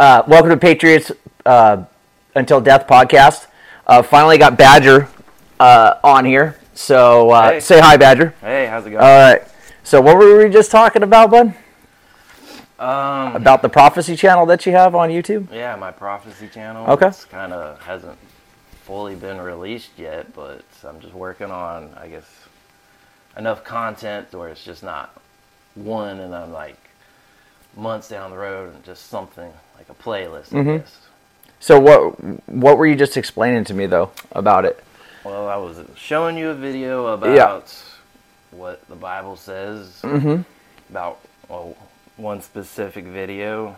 Uh, welcome to Patriots uh, Until Death podcast. Uh, finally got Badger uh, on here. So uh, Hey. say hi, Badger. Hey, how's it going? All right. So what were we just talking about, bud? um, About the prophecy channel that you have on YouTube? yeah, my prophecy channel. Okay. It's kind of hasn't fully been released yet, but I'm just working on, I guess, enough content where it's just not one, and I'm like months down the road and just something like a playlist. I Mhm. guess. So what what were you just explaining to me though about it? Well, I was showing you a video about what the Bible says Mm-hmm. about well, one specific video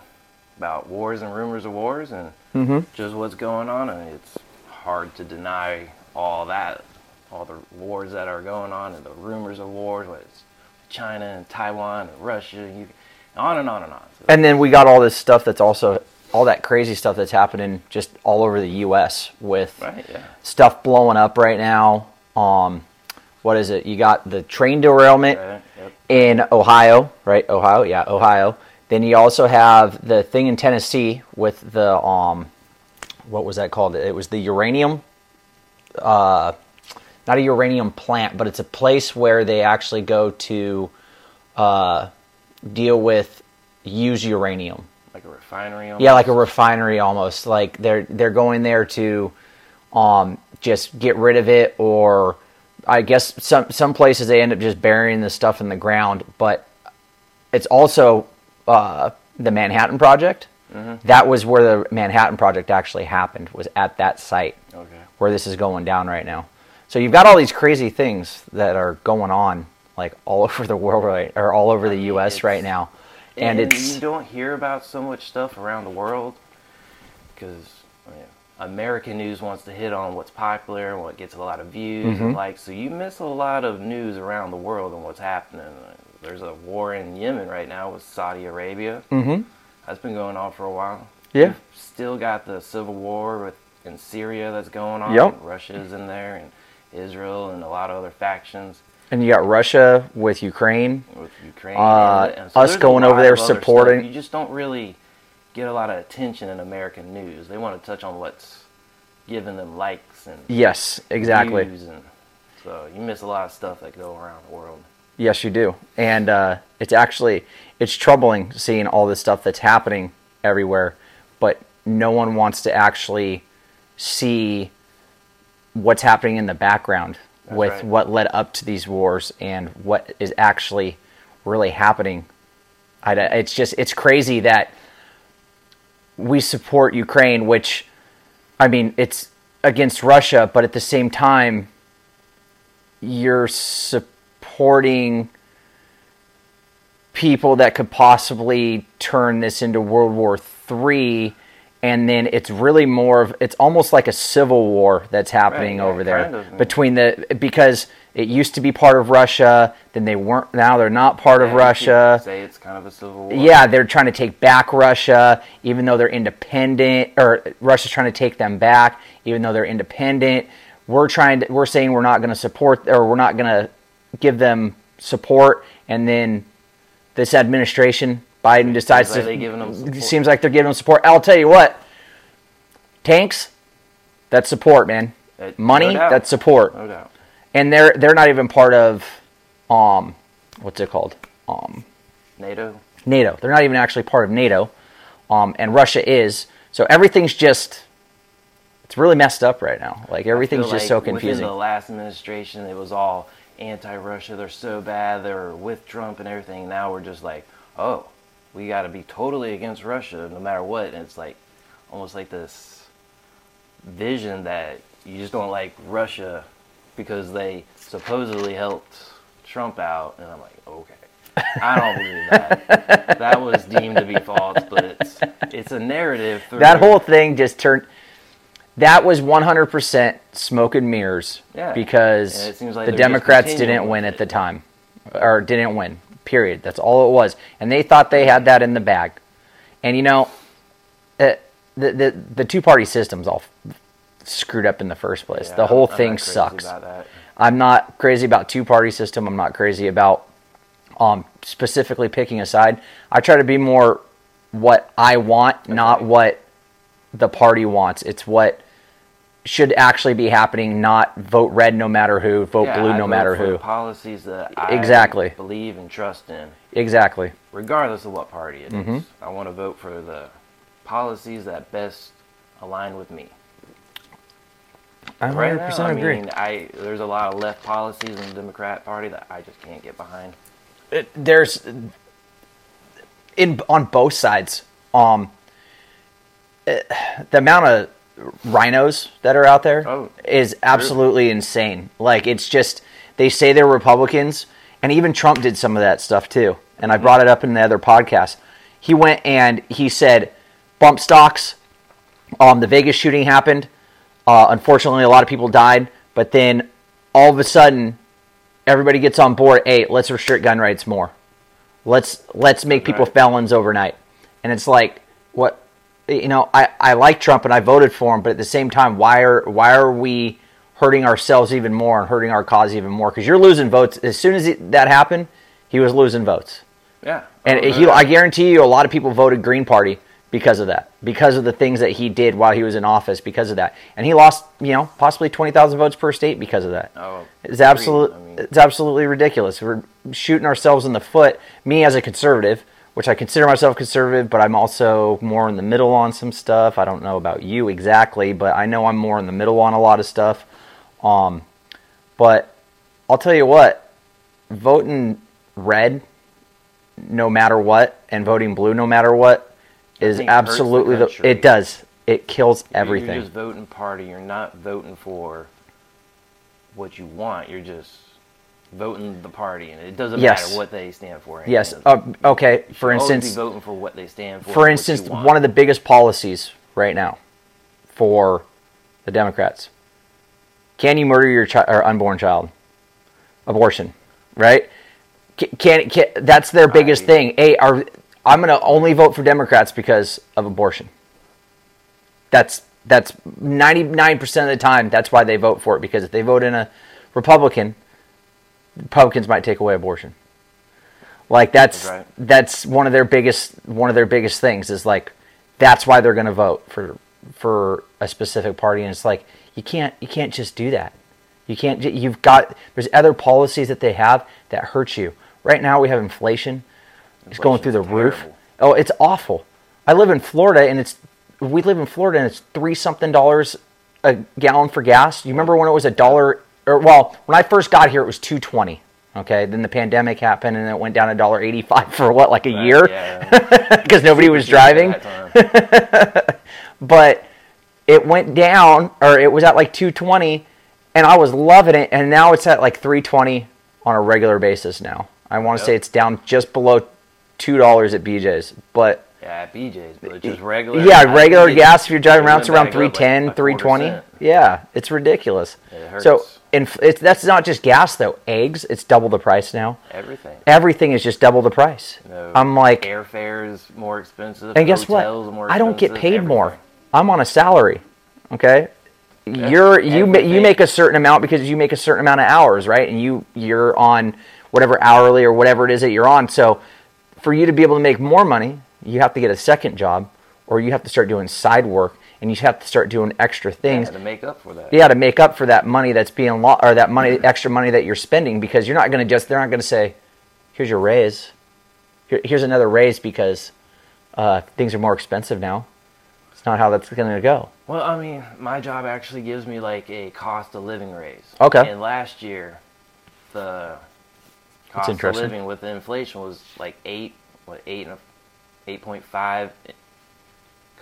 about wars and rumors of wars and Mm-hmm. just what's going on, and it's hard to deny all that, all the wars that are going on, and the rumors of wars, whether it's China and Taiwan and Russia, and you, on and on and on. So, And then we got all this stuff that's also all that crazy stuff that's happening just all over the U.S. with right? Yeah. stuff blowing up right now. Um, what is it? You got the train derailment Right. Yep. in Ohio, right? Ohio, yeah, Ohio. Then you also have the thing in Tennessee with the um, what was that called? It was the uranium, uh, not a uranium plant, but it's a place where they actually go to uh, deal with use uranium. Like a refinery. Yeah, like a refinery almost. Like they're they're going there to um, just get rid of it, or I guess some some places they end up just burying the stuff in the ground. But it's also uh, the Manhattan Project. That was where the Manhattan Project actually happened. Was at that site Okay. where this is going down right now. So you've got all these crazy things that are going on, like all over the world right, or all over the mean, U.S. right now, and, it's you don't hear about so much stuff around the world because I mean, American news wants to hit on what's popular and what gets a lot of views Mm-hmm. and likes. So you miss a lot of news around the world and what's happening. There's a war in Yemen right now with Saudi Arabia. Mhm. That's been going on for a while. Yeah. You've still got the civil war with in Syria that's going on. Yep. Russia's in there and Israel and a lot of other factions and you got Russia with Ukraine. with Ukraine. Uh, and, and us going over there supporting- stuff. You just don't really get a lot of attention in American news. They want to touch on what's giving them likes and Yes, exactly. and so you miss a lot of stuff that go around the world. Yes, you do. And uh, it's actually it's troubling seeing all this stuff that's happening everywhere, but no one wants to actually see what's happening in the background That's with right. what led up to these wars and what is actually really happening. I, it's just it's crazy that we support Ukraine, which I mean it's against Russia, but at the same time you're supporting people that could possibly turn this into World War Three, and then it's really more of it's almost like a civil war that's happening yeah, over there kind of, between the because it used to be part of Russia, then they weren't. Now they're not part of Yeah, could Russia. Say it's kind of a civil war. Yeah, they're trying to take back Russia, even though they're independent, or Russia's trying to take them back, even though they're independent. We're trying to, we're saying we're not going to support, or we're not going to give them support, and then this administration, Biden decides like to. they giving them support. Seems like they're giving them support. I'll tell you what, tanks, that's support, man. It- Money, no that's support, No doubt. and they're they're not even part of, um, what's it called, um. NATO. NATO. They're not even actually part of NATO, um, and Russia is. So everything's just it's really messed up right now. Like everything's just so confusing. Within the last administration, it was all anti-Russia. They're so bad. They're with Trump and everything. Now we're just like, oh, we got to be totally against Russia no matter what. And it's like almost like this vision that you just don't like Russia because they supposedly helped Trump out. And I'm like, okay. I don't believe that. that was deemed to be false, but it's it's a narrative. Through, that whole thing just turned. That was 100% smoke and mirrors Yeah. because And like the Democrats didn't win at the time, or didn't win. Period. That's all it was, and they thought they had that in the bag. And you know, uh, the the the two party system's all screwed up in the first place. Yeah, the whole I'm- thing sucks. I'm not crazy about two party system. I'm not crazy about um, specifically picking a side. I try to be more what I want, not what the party wants. It's what should actually be happening, not vote red no matter who, vote Yeah, blue I no vote matter for who. Policies that I Exactly. believe and trust in, Exactly. regardless of what party it is. Mm-hmm. I want to vote for the policies that best align with me. I 100% Right now, I agree. mean, I there's a lot of left policies in the Democrat Party that I just can't get behind. it, there's in on both sides. Um, eh, the amount of RINOs that are out there Oh, is absolutely insane. Like it's just they say they're Republicans, and even Trump did some of that stuff too. And I brought it up in the other podcast. He went and he said, "Bump stocks." Um, the Vegas shooting happened. Uh, unfortunately, a lot of people died. But then all of a sudden, everybody gets on board. Hey, let's restrict gun rights more. Let's let's make people Right. felons overnight. And it's like, what? You know, I, I like Trump and I voted for him, but at the same time, why are why are we hurting ourselves even more and hurting our cause even more? Because you're losing votes. As soon as that happened, he was losing votes. Yeah, And Oh, he, I guarantee you, a lot of people voted Green Party because of that, because of the things that he did while he was in office, because of that, and he lost, you know, possibly twenty thousand votes per state because of that. Oh, It's absolute. agreed. I mean- it's absolutely ridiculous. We're shooting ourselves in the foot. Me as a conservative, which I consider myself conservative, but I'm also more in the middle on some stuff. I don't know about you exactly, but I know I'm more in the middle on a lot of stuff. Um, but I'll tell you what, voting red, no matter what, and voting blue, no matter what, is hurts the absolutely the. It does. It kills everything. You're just voting party. You're not voting for what you want. You're just voting the party, and it doesn't Yes. matter what they stand for. yes. Uh, okay. For instance, voting for what they stand for. for instance, one of the biggest policies right now for the Democrats: can you murder your chi- or unborn child? Abortion, right? Can, can, can that's their biggest I- thing? Hey, are I'm going to only vote for Democrats because of abortion. That's that's 99% of the time that's why they vote for it because if they vote in a Republican, Republicans might take away abortion. Like that's That's right. that's one of their biggest one of their biggest things is like that's why they're going to vote for for a specific party and it's like you can't you can't just do that. You can't you've got there's other policies that they have that hurt you. Right now we have inflation. It's going through the Inflation's roof. terrible. Oh, it's awful. I live in Florida and it's we live in Florida and it's 3 something dollars a gallon for gas. You remember when it was a dollar or well, when I first got here it was 220. Okay, then the pandemic happened and it went down to dollar 85 for what like a Right, year yeah. because nobody was driving at that time. but it went down or it was at like 220 and I was loving it and now it's at like 320 on a regular basis now. I want to Yep. say it's down just below $2 at BJ's, but Yeah, BJ's, but just regular. yeah, I regular gas if you're driving around it's around back up like 310, a 320. Yeah, it's ridiculous. It So. Inf- it's that's not just gas though. Eggs, it's double the price now. Everything. Everything is just double the price. No, I'm like airfare is more expensive. And guess what? I don't get paid more. I'm on a salary. Okay. You're you ma- you make a certain amount because you make a certain amount of hours, right? And you you're on whatever hourly or whatever it is that you're on. So for you to be able to make more money, you have to get a second job or you have to start doing side work and you have to start doing extra things. Yeah, to make up for that. Yeah, to make up for that money that's being lost or that money extra money that you're spending because you're not going to just they're not going to say, "Here's your raise. Here, here's another raise because uh, things are more expensive now." It's not how that's going to go. Well, I mean, my job actually gives me like a cost of living raise. Okay. And last year, the cost of living with inflation was like eight, what eight and a, eight point five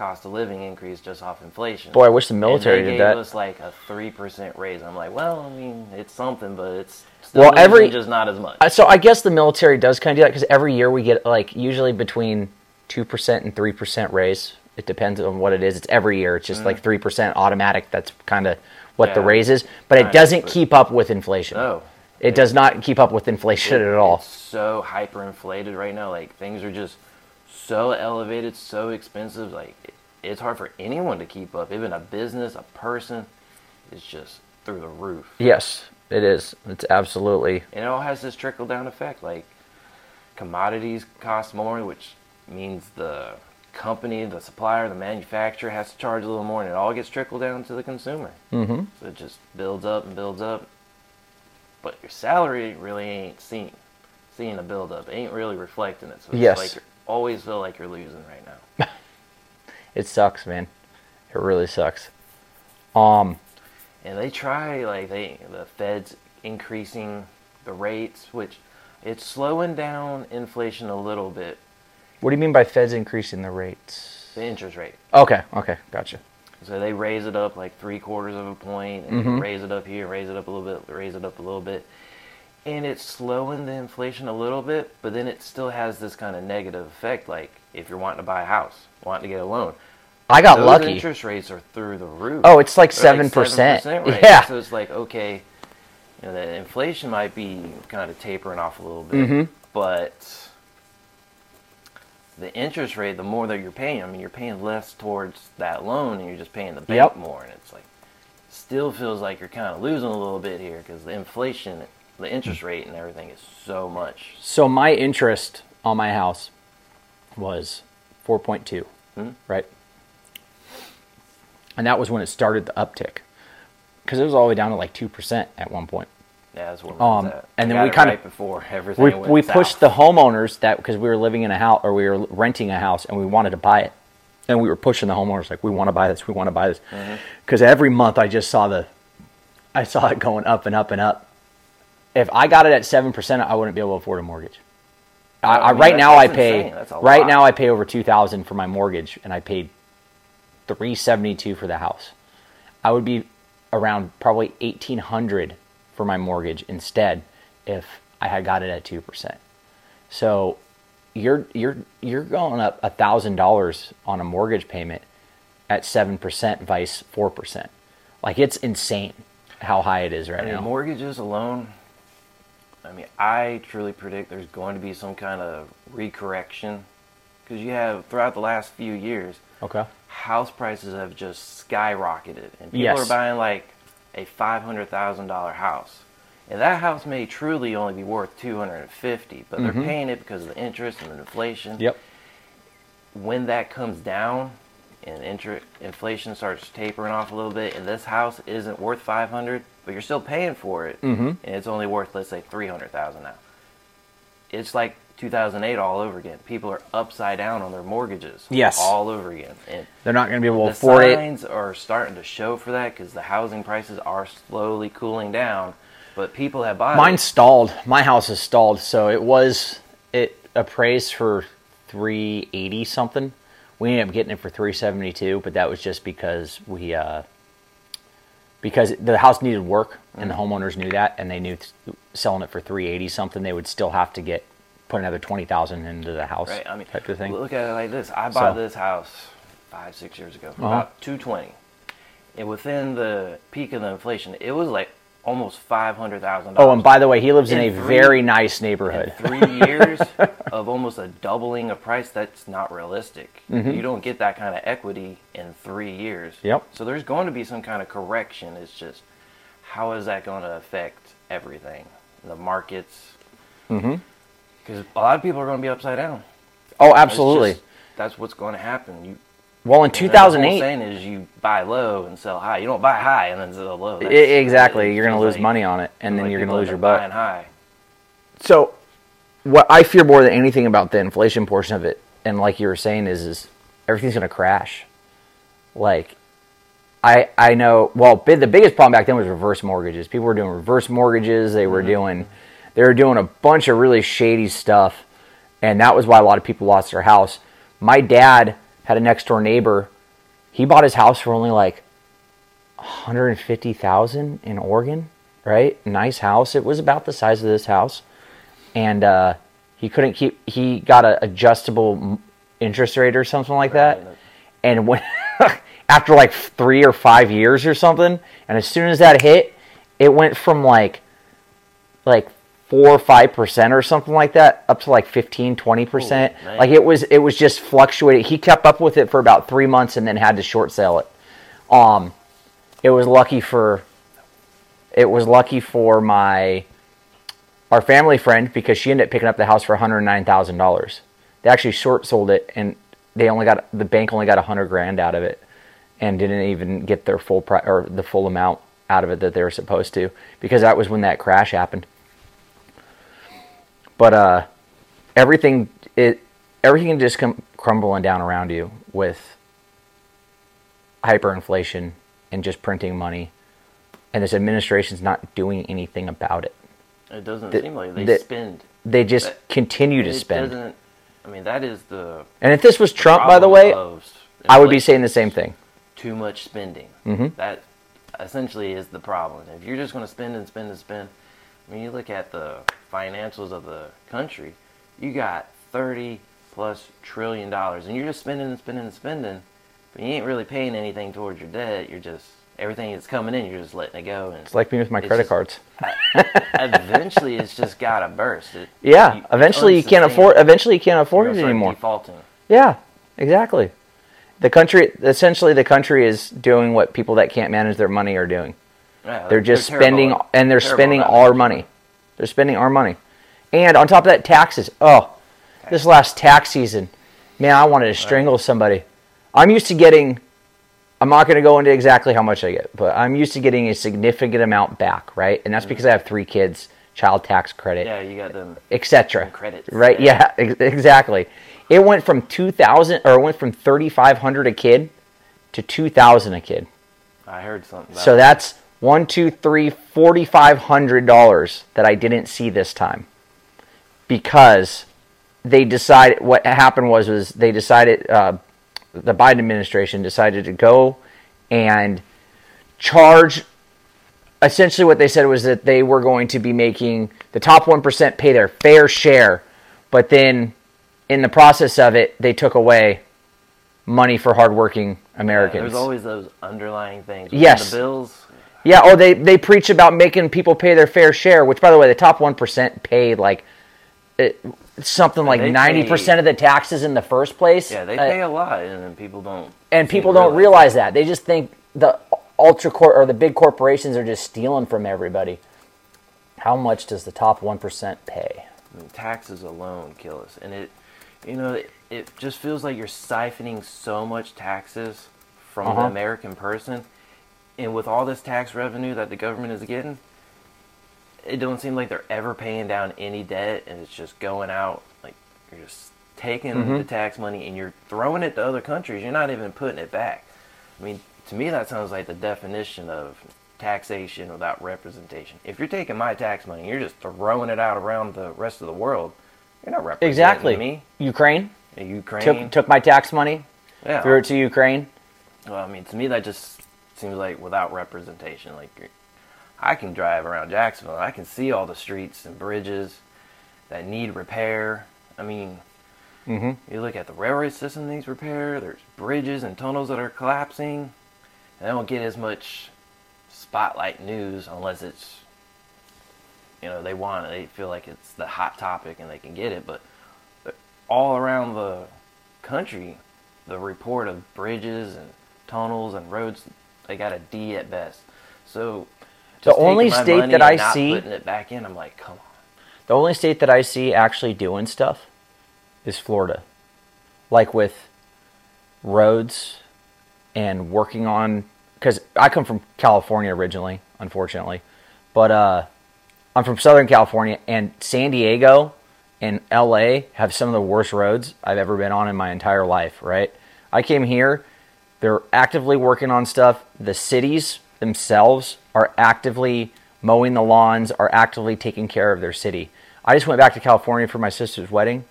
cost of living increase just off inflation. Boy, I wish the military they did gave that. us like a three percent raise. I'm like, well, I mean, it's something, but it's still Well, every- just not as much. So I guess the military does kind of do that because every year we get like usually between two percent and three percent raise. It depends on what it is. It's every year. It's just like mm-hmm. three percent automatic. That's kind of what the raise is, but it doesn't but- keep up with inflation. no. It does not keep up with inflation at all. It's so hyperinflated right now. Like things are just so elevated, so expensive. Like it's hard for anyone to keep up. Even a business, a person, it's just through the roof. Yes, it is. It's absolutely And it all has this trickle down effect. Like commodities cost more, which means the company, the supplier, the manufacturer has to charge a little more, and it all gets trickled down to the consumer. Mm-hmm. So it just builds up and builds up. But your salary really ain't seen seeing a build up. ain't really reflecting it. So it's Yes. like always feel like you're losing right now. It sucks, man. It really sucks. Um, And they try like they the Fed's increasing the rates, which it's slowing down inflation a little bit, what do you mean by Feds increasing the rates? the interest rate. Okay, okay, gotcha. So they raise it up like three quarters of a point, and Mhm. raise it up here, raise it up a little bit, raise it up a little bit, and it's slowing the inflation a little bit. But then it still has this kind of negative effect. Like if you're wanting to buy a house, wanting to get a loan, I got those lucky. interest rates are through the roof. Oh, it's like 7%. 7% right? Yeah. So it's like okay, you know, the inflation might be kind of tapering off a little bit, Mhm. but the interest rate, the more that you're paying, I mean, you're paying less towards that loan, and you're just paying the bank Yep. more, and it's like still feels like you're kind of losing a little bit here because the inflation, the interest rate, and everything is so much. So my interest on my house was 4.2, Hmm? right? And that was when it started the uptick. Because it was all the way down to like 2% at one point. Yeah, that's what Um, and then we kinda- right before everything We, went we pushed the homeowners that because we were living in a house or we were renting a house and we wanted to buy it. And we were pushing the homeowners like, we want to buy this, we want to buy this. Mm-hmm. Because every month I just saw the, I saw it going up and up and up. If I got it at 7%, I wouldn't be able to afford a mortgage. I, I mean, right now I pay insane. That's a right lot. now I pay over two thousand for my mortgage, and I paid three seventy two for the house. I would be around probably eighteen hundred for my mortgage instead if I had got it at two percent. So you're you're you're going up a thousand dollars on a mortgage payment at seven percent, vice four percent. Like it's insane how high it is right I mean, now. mortgages alone. I mean, I truly predict there's going to be some kind of recorrection because you have throughout the last few years, okay. house prices have just skyrocketed, and people Yes. are buying like a five hundred thousand dollar house, and that house may truly only be worth two hundred and fifty, but Mhm. they're paying it because of the interest and the inflation. Yep. When that comes down and inter- inflation starts tapering off a little bit, and this house isn't worth five hundred, but you're still paying for it, Mhm. and it's only worth let's say three hundred thousand now. It's like 2008 all over again. People are upside down on their mortgages. Yes. all over again, and They're not going to be able to afford it. The signs are starting to show for that because the housing prices are slowly cooling down. But people have bought. Mine's it. stalled. My house is stalled. So it was it appraised for three eighty something. We ended up getting it for three seventy two, but that was just because we uh, because the house needed work and the Mm-hmm. homeowners knew that and they knew th- selling it for three eighty something they would still have to get put another twenty thousand into the house Right. I mean, type of thing. look at it like this. I bought So- this house five, six years ago for Uh-huh. about 220, and within the peak of the inflation, it was like almost five hundred thousand dollars. Oh, and by the way, he lives in, In a three- very nice neighborhood. three years of almost a doubling of price, that's not realistic. You don't get that kind of equity in three years. Mm-hmm. Yep. So there's going to be some kind of correction. It's just how is that going to affect everything, the markets? Mm-hmm. Because a lot of people are going to be upside down. Oh, absolutely. just- that's what's going to happen. You well, in the two whole thousand eight, saying is you buy low and sell high. You don't buy high and then sell low. That's- exactly. You're going to lose like- money on it, and then like you're going to lose your butt. High. So, what I fear more than anything about the inflation portion of it, and like you were saying, is is everything's going to crash. Like, I I know. Well, the biggest problem back then was reverse mortgages. People were doing reverse mortgages. They were mm-hmm. doing they were doing a bunch of really shady stuff, and that was why a lot of people lost their house. My dad had a next door neighbor. He bought his house for only like 150,000 in Oregon, right? Nice house. It was about the size of this house. And uh, he couldn't keep he got an adjustable interest rate or something like that. And when after like 3 or 5 years or something, and as soon as that hit, it went from like like 4 or 5% or something like that up to like 15 20%. man. like it was it was just fluctuating. He kept up with it for about 3 months and then had to short sell it. Um it was lucky for it was lucky for my our family friend because she ended up picking up the house for $109,000. They actually short sold it and they only got the bank only got a hundred grand out of it, and didn't even get their full pri- or the full amount out of it that they were supposed to because that was when that crash happened. But uh, everything it everything just come crumbling down around you with hyperinflation and just printing money, and this administration's not doing anything about it. It doesn't The- seem like they the- spend. They just But continue to it spend. doesn't. I mean, that is the. And if this was Trump, by the way, I would be saying the same thing. too much spending. Mhm. That essentially is the problem. If you're just going to spend and spend and spend, when you look at the financials of the country, you got 30 plus trillion dollars, and you're just spending and spending and spending, but you ain't really paying anything towards your debt. You're just everything that's coming in, you're just letting it go. And It's like me with my credit just- cards. eventually, it's just gotta burst. It, Yeah, you- eventually you can't afford. Eventually you can't afford it anymore. Defaulting. Yeah, exactly. The country, essentially, the country is doing what people that can't manage their money are doing. Yeah, They're just spending, and they're terrible spending our money. They're spending our money, and on top of that, taxes. Oh, this last tax season, man, I wanted to strangle somebody. I'm used to getting. I'm not going to go into exactly how much I get, but I'm used to getting a significant amount back, right? And that's mm. because I have three kids, child tax credit, Yeah, you got them. etc. Some credits. Right? Yeah, ex- exactly. It went from 2000 or it went from 3500 a kid to 2000 a kid. I heard something. About So that's one, two, three, forty-five hundred dollars that I didn't see this time because they decided. What happened was was they decided uh, the Biden administration decided to go and charge. Essentially, what they said was that they were going to be making the top one percent pay their fair share, but then in the process of it, they took away money for hardworking Yeah, Americans. there's always those underlying things. Yes. The bills. Yeah, oh, they they preach about making people pay their fair share. Which, by the way, the top one percent paid like it, something like they ninety percent of the taxes in the first place. Yeah, they Uh, pay a lot, and then people don't. and people don't realize that. They just think the ultra cor- or the big corporations are just stealing from everybody. How much does the top one percent pay? I mean, taxes alone kill us, and it, you know, it, it just feels like you're siphoning so much taxes from Uh-huh. the American person, and with all this tax revenue that the government is getting, it don't seem like they're ever paying down any debt, and it's just going out like you're just taking Mm-hmm. the tax money and you're throwing it to other countries. You're not even putting it back. I mean, to me, that sounds like the definition of taxation without representation. If you're taking my tax money, you're just throwing it out around the rest of the world. You're not representing Exactly. me. Ukraine Ukraine. took took my tax money, yeah. threw it to Ukraine. Well, I mean, to me, that just seems like without representation. Like, I can drive around Jacksonville, and I can see all the streets and bridges that need repair. I mean, Mhm. you look at the railway system needs repair. There's bridges and tunnels that are collapsing. And they don't get as much spotlight news unless it's, you know, they want it. They feel like it's the hot topic and they can get it. But all around the country, the report of bridges and tunnels and roads, they got a D at best. So The only state that I see- putting it back in, I'm like, come on. The only state that I see actually doing stuff is Florida. Like with roads and working on cuz I come from California originally, unfortunately. But uh I'm from Southern California and San Diego and LA have some of the worst roads I've ever been on in my entire life, right? I came here, they're actively working on stuff. The cities themselves are actively mowing the lawns, are actively taking care of their city. I just went back to California for my sister's wedding.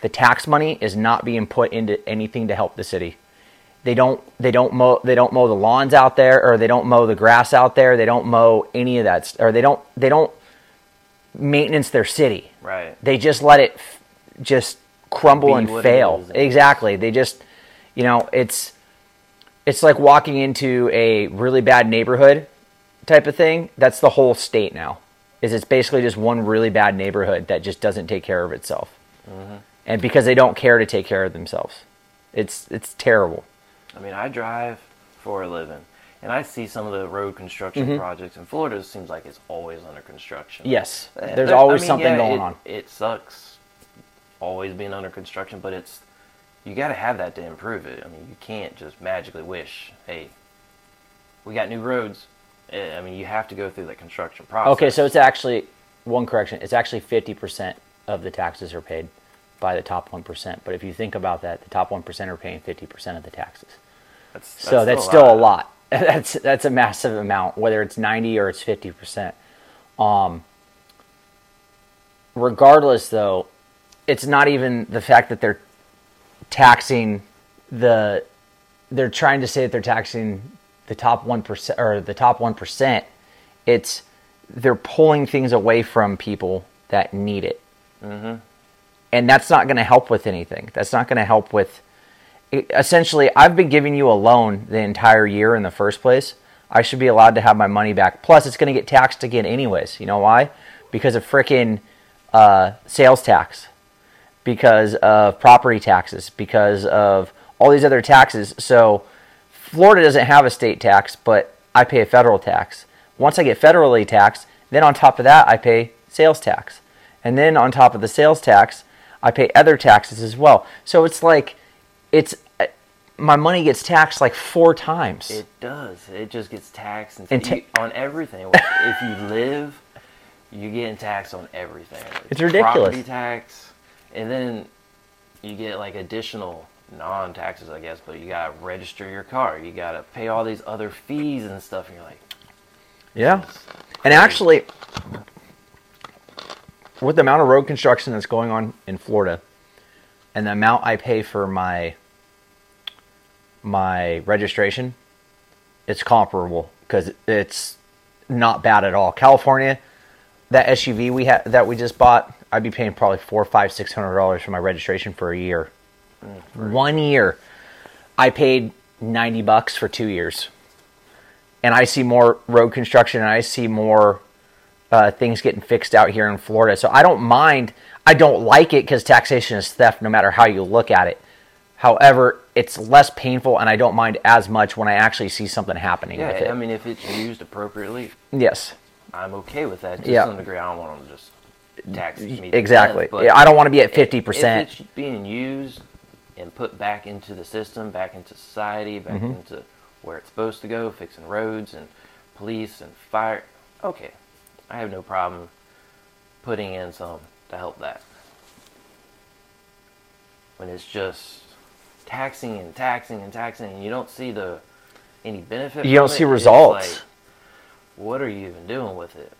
The tax money is not being put into anything to help the city. They don't they don't mow they don't mow the lawns out there or they don't mow the grass out there. They don't mow any of that or they don't they don't maintenance their city. Right. They just let it f- just crumble Be and fail. Exactly. They just you know, it's it's like walking into a really bad neighborhood type of thing. That's the whole state now. Is it's basically just one really bad neighborhood that just doesn't take care of itself. Mm-hmm. And because they don't care to take care of themselves. It's it's terrible. I mean, I drive for a living, and I see some of the road construction Mm-hmm. projects in Florida. It seems like it's always under construction. Yes. Uh, There's always I mean, something yeah, going it- on. It sucks, always being under construction, but it's you got to have that to improve it. I mean, you can't just magically wish, hey, we got new roads. Eh, I mean, you have to go through the construction process. Okay, so it's actually one correction. It's actually fifty percent of the taxes are paid by the top one percent. But if you think about that, the top one percent are paying fifty percent of the taxes. that's, so that's still a lot. that's that's a massive amount, whether it's ninety or it's fifty percent. Um, regardless, though, it's not even the fact that they're taxing the. They're trying to say that they're taxing the top one percent or the top one percent. It's they're pulling things away from people that need it, mm-hmm. and that's not going to help with anything. That's not going to help with essentially I've been giving you a loan the entire year in the first place. I should be allowed to have my money back. Plus, it's going to get taxed again anyways. You know why? Because of freaking uh, sales tax, because of property taxes, because of all these other taxes. So, Florida doesn't have a state tax, but I pay a federal tax. Once I get federally taxed, then on top of that, I pay sales tax. And then on top of the sales tax, I pay other taxes as well. So it's like it's uh, my money gets taxed like four times. It does. It just gets taxed and And ta- you- on everything. if you live, you're getting taxed on everything. It's ridiculous. Property tax, and then you get like additional non-taxes, I guess. But you gotta register your car. You gotta pay all these other fees and stuff. And you're like, yeah. And actually, with the amount of road construction that's going on in Florida, and the amount I pay for my my registration, it's comparable because it's not bad at all. California, that SUV we had that we just bought, I'd be paying probably four, five, six hundred dollars for my registration for a year. One year, I paid ninety bucks for two years, and I see more road construction and I see more uh, things getting fixed out here in Florida. So I don't mind. I don't like it because taxation is theft, no matter how you look at it. However, it's less painful, and I don't mind as much when I actually see something happening with yeah. it. I mean, if it's used appropriately, yes, I'm okay with that. Just Yeah. to some degree, I don't want them to just tax me. exactly. death, I don't want to be at fifty percent. It's being used and put back into the system, back into society, back Mm-hmm. into where it's supposed to go, fixing roads and police and fire, okay, I have no problem putting in some to help that. When it's just taxing and taxing and taxing, and you don't see the any benefit. You don't see it, results. like, what are you even doing with it?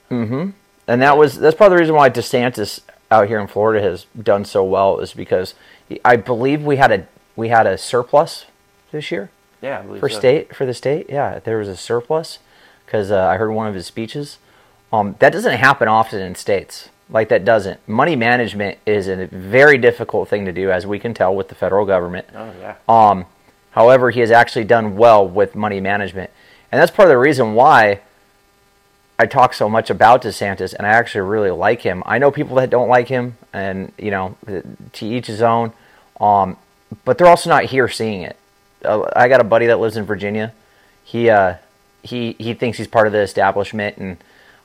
And that was that's part of the reason why DeSantis out here in Florida has done so well is because he, I believe we had a we had a surplus this year Yeah, I believe for so. state for the state. Yeah, there was a surplus because uh, I heard one of his speeches. Um, that doesn't happen often in states. Like that doesn't. Money management is a very difficult thing to do, as we can tell with the federal government. Oh yeah. Um, however, he has actually done well with money management, and that's part of the reason why I talk so much about DeSantis, and I actually really like him. I know people that don't like him, and you know, to each his own. Um, but they're also not here seeing it. Uh, I got a buddy that lives in Virginia. He uh, he he thinks he's part of the establishment, and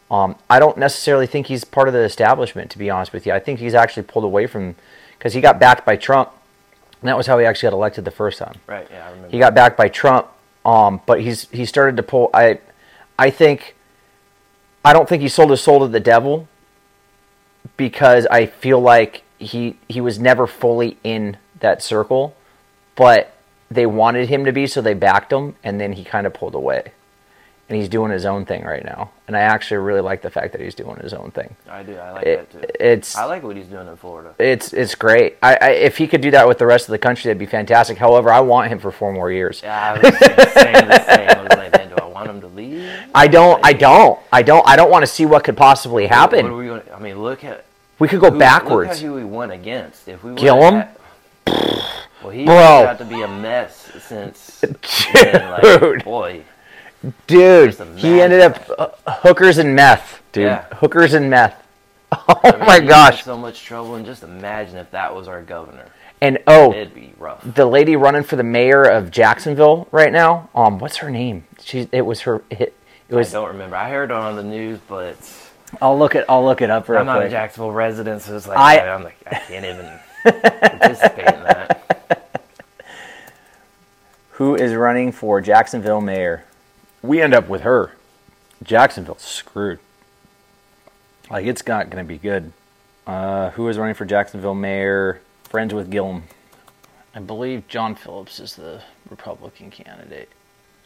um, I don't necessarily think he's part of the establishment. To be honest with you, I think he's actually pulled away from because he got backed by Trump. And that was how he actually got elected the first time. Right. Yeah, I remember. He got backed by Trump, um, but he's he started to pull. I I think I don't think he sold his soul to the devil because I feel like he he was never fully in that circle, but they wanted him to be, so they backed him, and then he kind of pulled away, and he's doing his own thing right now. And I actually really like the fact that he's doing his own thing. I do. I like It- that too. it's I like what he's doing in Florida. it's it's great. I, I if he could do that with the rest of the country, that'd be fantastic. However, I want him for four more years. Yeah, I was saying the same. Was like, man, do I want him to leave? I don't. I don't. I don't. I don't want to see what could possibly What are happen. we going? I mean, look at We could go who, backwards. Look at who we went against. If we kill him. Had- Well, he got to be a mess since. then, like, Dude. boy, Dude, he ended up uh, hookers and meth, dude. Yeah. Hookers and meth. Oh I mean, my gosh. so much trouble. And just imagine if that was our governor. And oh, It'd be rough. the lady running for the mayor of Jacksonville right now. Um, what's her name? She. It was her. It, it I was. don't remember. I heard it on the news, but I'll look it. I'll look it up real I'm not a. Jacksonville resident, so it's like I- I, am like I can't even participate in that. Who is running for Jacksonville mayor? We end up with her. Jacksonville's screwed. Like it's not going to be good. Uh, who is running for Jacksonville mayor? Friends with Gillum. I believe John Phillips is the Republican candidate.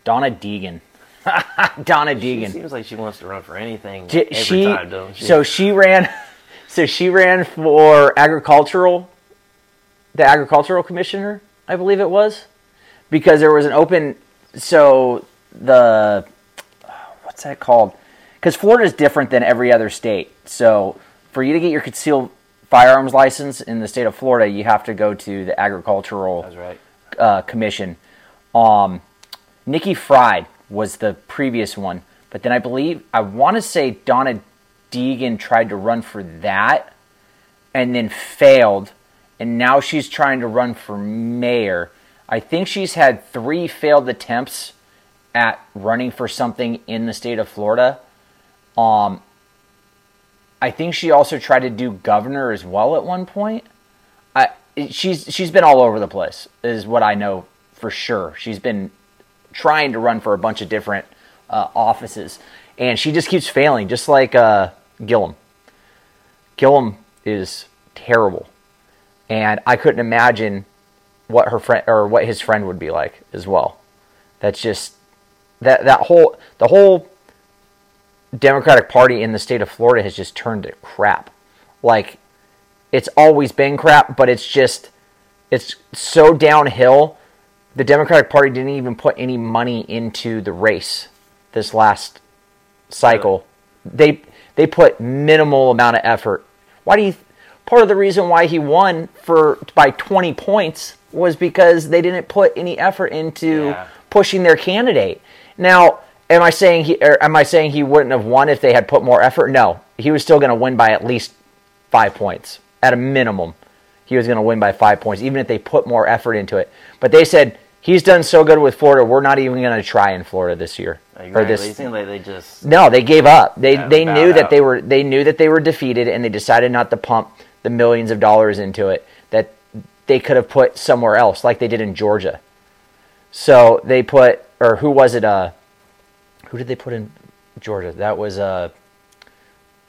Donna Deegan. Donna She Deegan. seems like she wants to run for anything J- every she, time, don't she? So she ran. So she ran for agricultural, the agricultural commissioner, I believe it was, because there was an open. So the what's that called? Because Florida is different than every other state. So for you to get your concealed firearms license in the state of Florida, you have to go to the agricultural That's right. uh, commission. Um, Nikki Fried was the previous one, but then I believe I want to say Donna Deegan tried to run for that and then failed, and now she's trying to run for mayor. I think she's had three failed attempts at running for something in the state of Florida. Um, I think she also tried to do governor as well at one point. I she's she's been all over the place is what I know for sure. She's been trying to run for a bunch of different uh, offices, and she just keeps failing, just like uh, Gillum. Gillum is terrible, and I couldn't imagine what her friend or what his friend would be like as well. That's just that that whole the whole Democratic Party in the state of Florida has just turned to crap. Like it's always been crap, but it's just it's so downhill. The Democratic Party didn't even put any money into the race this last cycle. They they put minimal amount of effort. Why do you part of the reason why he won for by 20 points was because they didn't put any effort into Yeah. pushing their candidate. Now, am I saying he or am I saying he wouldn't have won if they had put more effort? No. He was still going to win by at least 5 points at a minimum. He was going to win by 5 points even if they put more effort into it. But they said he's done so good with Florida, we're not even going to try in Florida this year. Or this like they just no, they gave up. They Yeah, they knew that out. they were they knew that they were defeated, and they decided not to pump the millions of dollars into it that they could have put somewhere else, like they did in Georgia. So they put, or who was it? Uh, who did they put in Georgia? That was uh,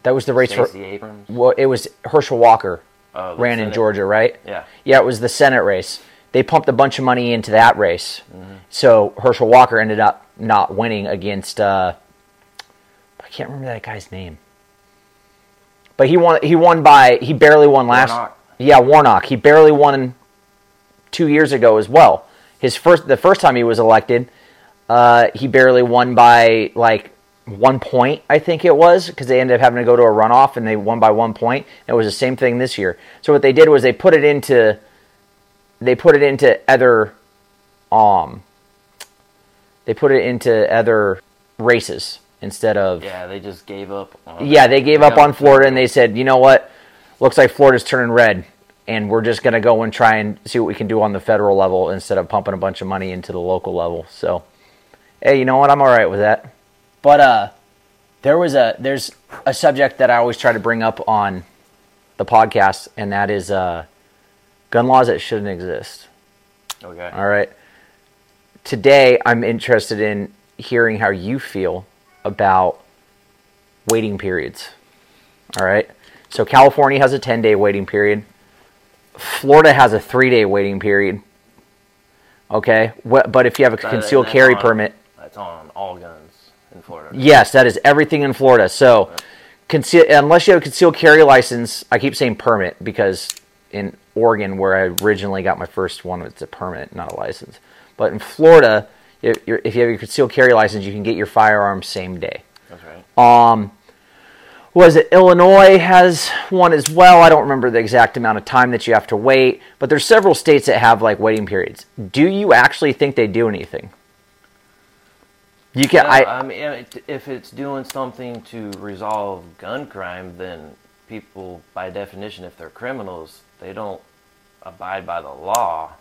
that was the race for. Stacey Abrams. Well, it was Herschel Walker Oh, ran in Georgia, right? Yeah. Yeah, it was the Senate race. They pumped a bunch of money into that race. Mm-hmm. So Herschel Walker ended up not winning against uh, I can't remember that guy's name. But he won he won by he barely won last Warnock. Yeah, Warnock. He barely won 2 years ago as well. His first the first time he was elected, uh, he barely won by like one point, I think it was, because they ended up having to go to a runoff and they won by one point. It was the same thing this year. So what they did was they put it into they put it into other um they put it into other races instead of Yeah, they just gave up. On yeah, they gave up on Florida and they said, you know what? Looks like Florida's turning red, and we're just going to go and try and see what we can do on the federal level instead of pumping a bunch of money into the local level. So, hey, you know what? I'm all right with that. But uh, there was a there's a subject that I always try to bring up on the podcast, and that is uh, gun laws that shouldn't exist. Okay. All right. Today, I'm interested in hearing how you feel about waiting periods. All right. So, California has a 10 day waiting period, Florida has a three day waiting period. Okay. But if you have a concealed carry permit, That's on all guns in Florida. Yes, that is everything in Florida. So, conceal, unless you have a concealed carry license, I keep saying permit because in Oregon, where I originally got my first one, it's a permit, not a license. But in Florida, if you have your concealed carry license, you can get your firearm same day. That's right. Um, was it Illinois has one as well? I don't remember the exact amount of time that you have to wait, but there's several states that have like waiting periods. Do you actually think they do anything? You can. Yeah, I, I mean, if it's doing something to resolve gun crime, then people, by definition, if they're criminals, they don't abide by the law.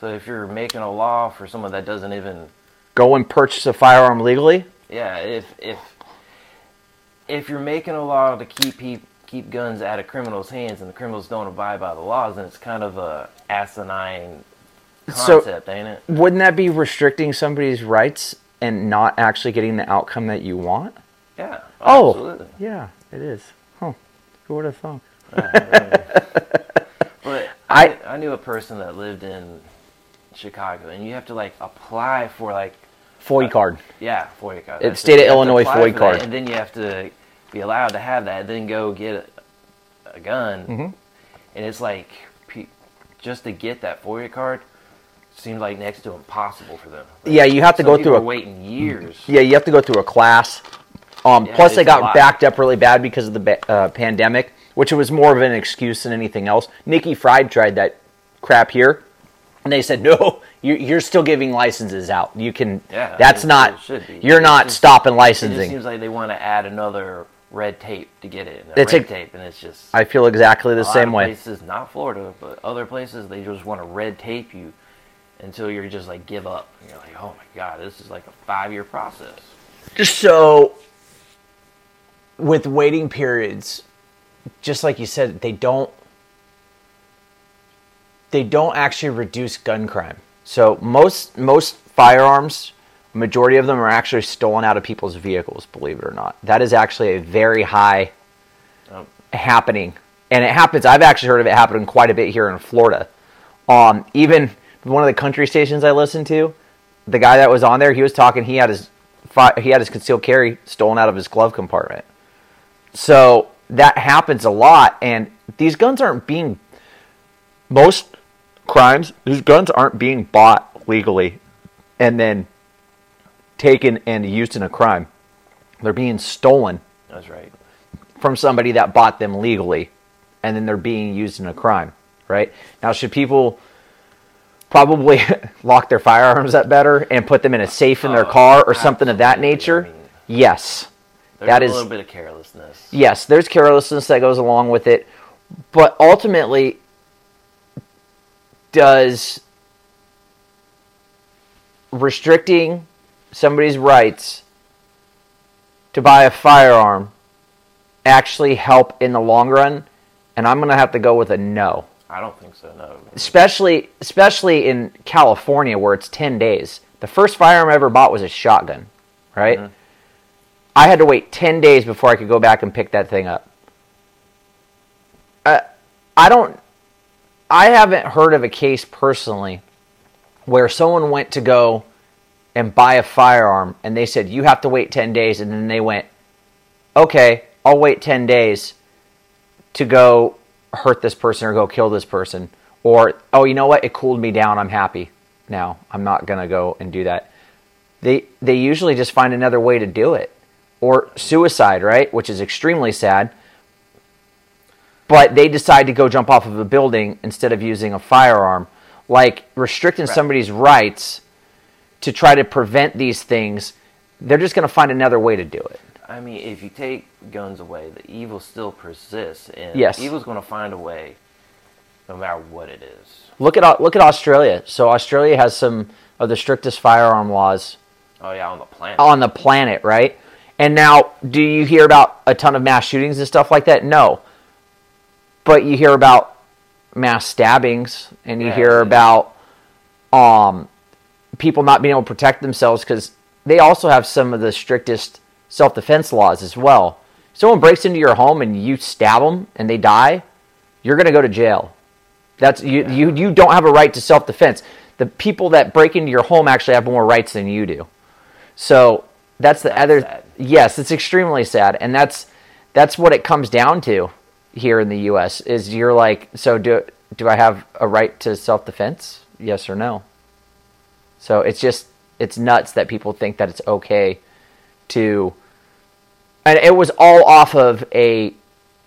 So if you're making a law for someone that doesn't even, go and purchase a firearm legally. yeah, if if if you're making a law to keep keep guns out of criminals' hands and the criminals don't abide by the laws, then it's kind of a asinine So- concept, ain't it? Wouldn't that be restricting somebody's rights and not actually getting the outcome that you want? Yeah. Oh, absolutely. yeah, it is. Huh? Who would have thought? But I- I, I knew a person that lived in Chicago, and you have to like apply for like FOID card. yeah FOID card. It's That's state it. of You have to Illinois FOID card. that, and then you have to be allowed to have that. Then go get a, a gun, Mm-hmm. and it's like just to get that FOID card seems like next to impossible for them. Like, Yeah, you have to go through a waiting years. Yeah, you have to go through a class. Um, Yeah, plus, they got backed up really bad because of the uh, pandemic, which was more of an excuse than anything else. Nikki Fried tried that crap here, and they said, "No, you, you're still giving licenses out. You can. Yeah, that's it- not. You're It's not just- stopping It licensing." just seems like they want to add another red tape to get it. It's red a- tape, and it's just I feel exactly the same way. Places, not Florida, but other places, they just want to red tape you until you're just like give up. And you're like, oh my god, this is like a five year process. Just so, with waiting periods, just like you said, they don't they don't actually reduce gun crime. So most most firearms, majority of them are actually stolen out of people's vehicles. Believe it or not, that is actually a very high Um, happening, and it happens. I've actually heard of it happening quite a bit here in Florida. Um, even one of the country stations I listened to, the guy that was on there, he was talking. He had his he had his concealed carry stolen out of his glove compartment. So that happens a lot, and these guns aren't being most crimes. These guns aren't being bought legally and then taken and used in a crime. They're being stolen that's right. from somebody that bought them legally and then they're being used in a crime, right? Now, should people probably lock their firearms up better and put them in a safe in their Oh, car or something of that nature? I mean, yes. There's That a is- little bit of carelessness. Yes, there's carelessness that goes along with it, but ultimately, does restricting somebody's rights to buy a firearm actually help in the long run? And I'm going to have to go with a no. I don't think so. No. Especially especially in California where it's 10 days. The first firearm I ever bought was a shotgun, right? Mhm. I had to wait 10 days before I could go back and pick that thing up. Uh, I don't I haven't heard of a case personally where someone went to go and buy a firearm and they said you have to wait 10 days and then they went okay, I'll wait 10 days to go hurt this person or go kill this person or oh, you know what? It cooled me down. I'm happy now. I'm not going to go and do that. They they usually just find another way to do it or suicide, right? Which is extremely sad. But they decide to go jump off of a building instead of using a firearm. Like restricting Right. somebody's rights to try to prevent these things, they're just going to find another way to do it. I mean, if you take guns away, the evil still persists, and Yes. evil's going to find a way, no matter what it is. Look at look at Australia. So Australia has some of the strictest firearm laws Oh yeah, on the planet. on the planet, right? And now, do you hear about a ton of mass shootings and stuff like that? No. But you hear about mass stabbings and you Yeah, hear yeah. about um, people not being able to protect themselves because they also have some of the strictest self defense laws as well. Someone breaks into your home and you stab them and they die, you're going to go to jail. That's you, you. You don't have a right to self defense. The people that break into your home actually have more rights than you do. So that's the That's other. sad. Yes, it's extremely sad, and that's that's what it comes down to here in the U.S. Is you're like, so do do I have a right to self defense? Yes or no? So it's just it's nuts that people think that it's okay to, and it was all off of a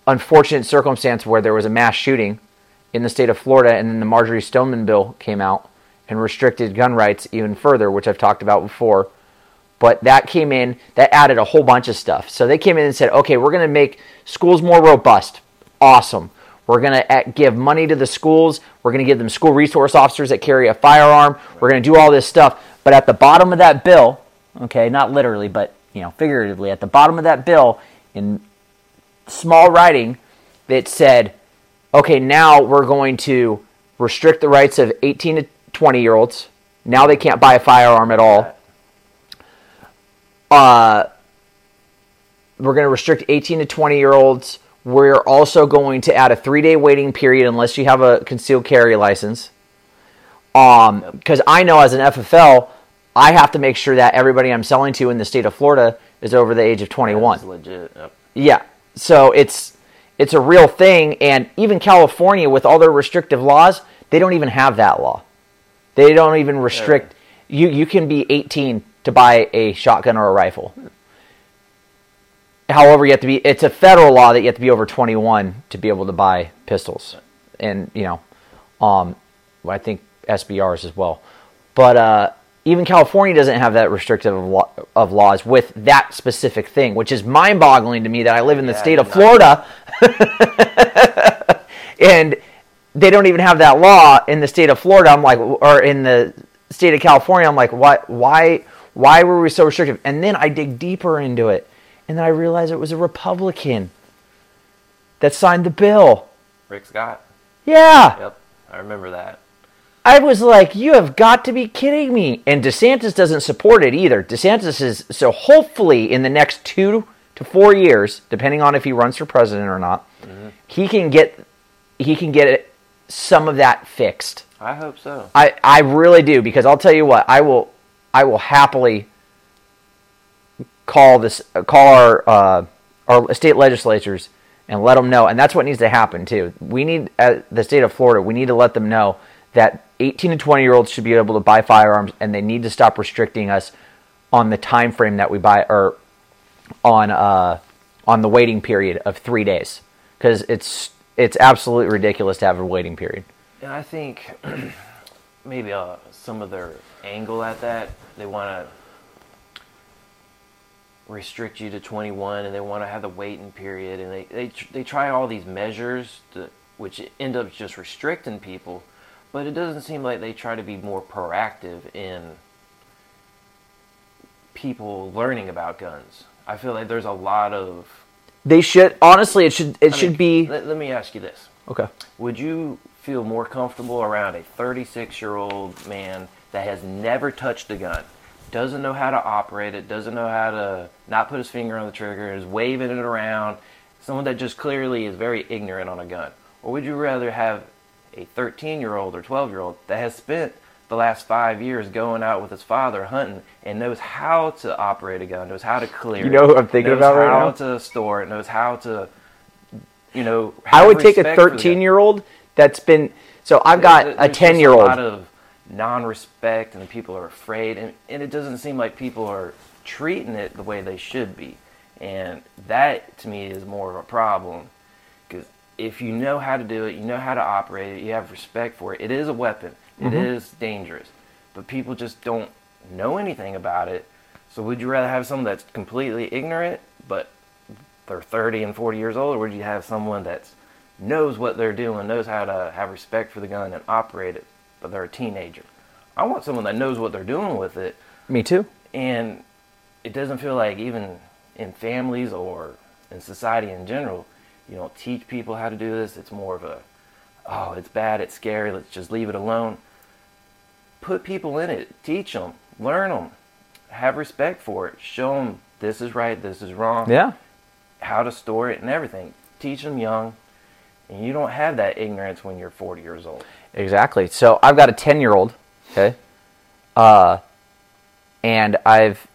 unfortunate circumstance where there was a mass shooting in the state of Florida, and then the Marjory Stoneman bill came out and restricted gun rights even further, which I've talked about before. But that came in, that added a whole bunch of stuff. So they came in and said, okay, we're going to make schools more robust. Awesome. We're going to eh, give money to the schools. We're going to give them school resource officers that carry a firearm. We're going to do all this stuff. But at the bottom of that bill, okay, not literally, but you know, figuratively, at the bottom of that bill, in small writing, it said, okay, now we're going to restrict the rights of 18 to 20 year olds. Now they can't buy a firearm at all. Uh, we're going to restrict 18 to 20 year olds. We're also going to add a three day waiting period unless you have a concealed carry license. Um, because I know as an FFL, I have to make sure that everybody I'm selling to in the state of Florida is over the age of 21. That's legit. Yep. Yeah. So it's it's a real thing and even California with all their restrictive laws, they don't even have that law. They don't even restrict you you can be 18 to buy a shotgun or a rifle. However, you have to be it's a federal law that you have to be over 21 to be able to buy pistols. And, you know, um I think SBRs as well. But uh even California doesn't have that restrictive of, law, of laws with that specific thing, which is mind-boggling to me that I live in the Yeah, state of Florida and they don't even have that law in the state of Florida. I'm like, or in the state of California. I'm like, what? Why? Why were we so restrictive? And then I dig deeper into it, and then I realize it was a Republican that signed the bill. Rick Scott. Yeah, Yep. I remember that. I was like, you have got to be kidding me. And DeSantis doesn't support it either. DeSantis is so hopefully in the next two to four years, depending on if he runs for president or not, he can get he can get it, some of that fixed. I hope so. I, I really do because I'll tell you what I will I will happily call this call our uh, our state legislatures and let them know and that's what needs to happen too. We need uh, the state of Florida we need to let them know that 18 to 20 year olds should be able to buy firearms and they need to stop restricting us on the time frame that we buy or on uh, on the waiting period of 3 days because it's it's absolutely ridiculous to have a waiting period. And I think maybe uh, some of their angle at that, they want to restrict you to 21 and they want to have the waiting period and they, they, they try all these measures to, which end up just restricting people but it doesn't seem like they try to be more proactive in people learning about guns i feel like there's a lot of They should honestly. It should. It I should mean, be let, let me ask you this okay. would you feel more comfortable around a 36 year old man that has never touched a gun, doesn't know how to operate it, doesn't know how to not put his finger on the trigger, is waving it around, someone that just clearly is very ignorant on a gun? Or would you rather have a 13 year old or 12 year old that has spent the last five years going out with his father hunting and knows how to operate a gun, knows how to clear You know who I'm thinking knows about right now? how to store it, knows how to, you know, I would take a respect for the gun. 13 year old that's been. So I've got There- a there's just 10 year old. A lot of non-respect, and people are afraid, and, and it doesn't seem like people are treating it the way they should be, and that to me is more of a problem. If you know how to do it, you know how to operate it, you have respect for it. It is a weapon. It is Mm-hmm. dangerous, but people just don't know anything about it. So would you rather have someone that's completely ignorant, but they're 30 and 40 years old, or would you have someone that knows what they're doing, knows how to have respect for the gun and operate it, but they're a teenager? I want someone that knows what they're doing with it, Me too. and it doesn't feel like even in families or in society in general, you don't teach people how to do this. It's more of a, oh, it's bad, it's scary, let's just leave it alone. Put people in it, teach them, learn them, have respect for it, show them this is right, this is wrong Yeah. how to store it and everything. Teach them young, and you don't have that ignorance when you're 40 years old. Exactly. So I've got a 10 year old. Okay. Uh, and I've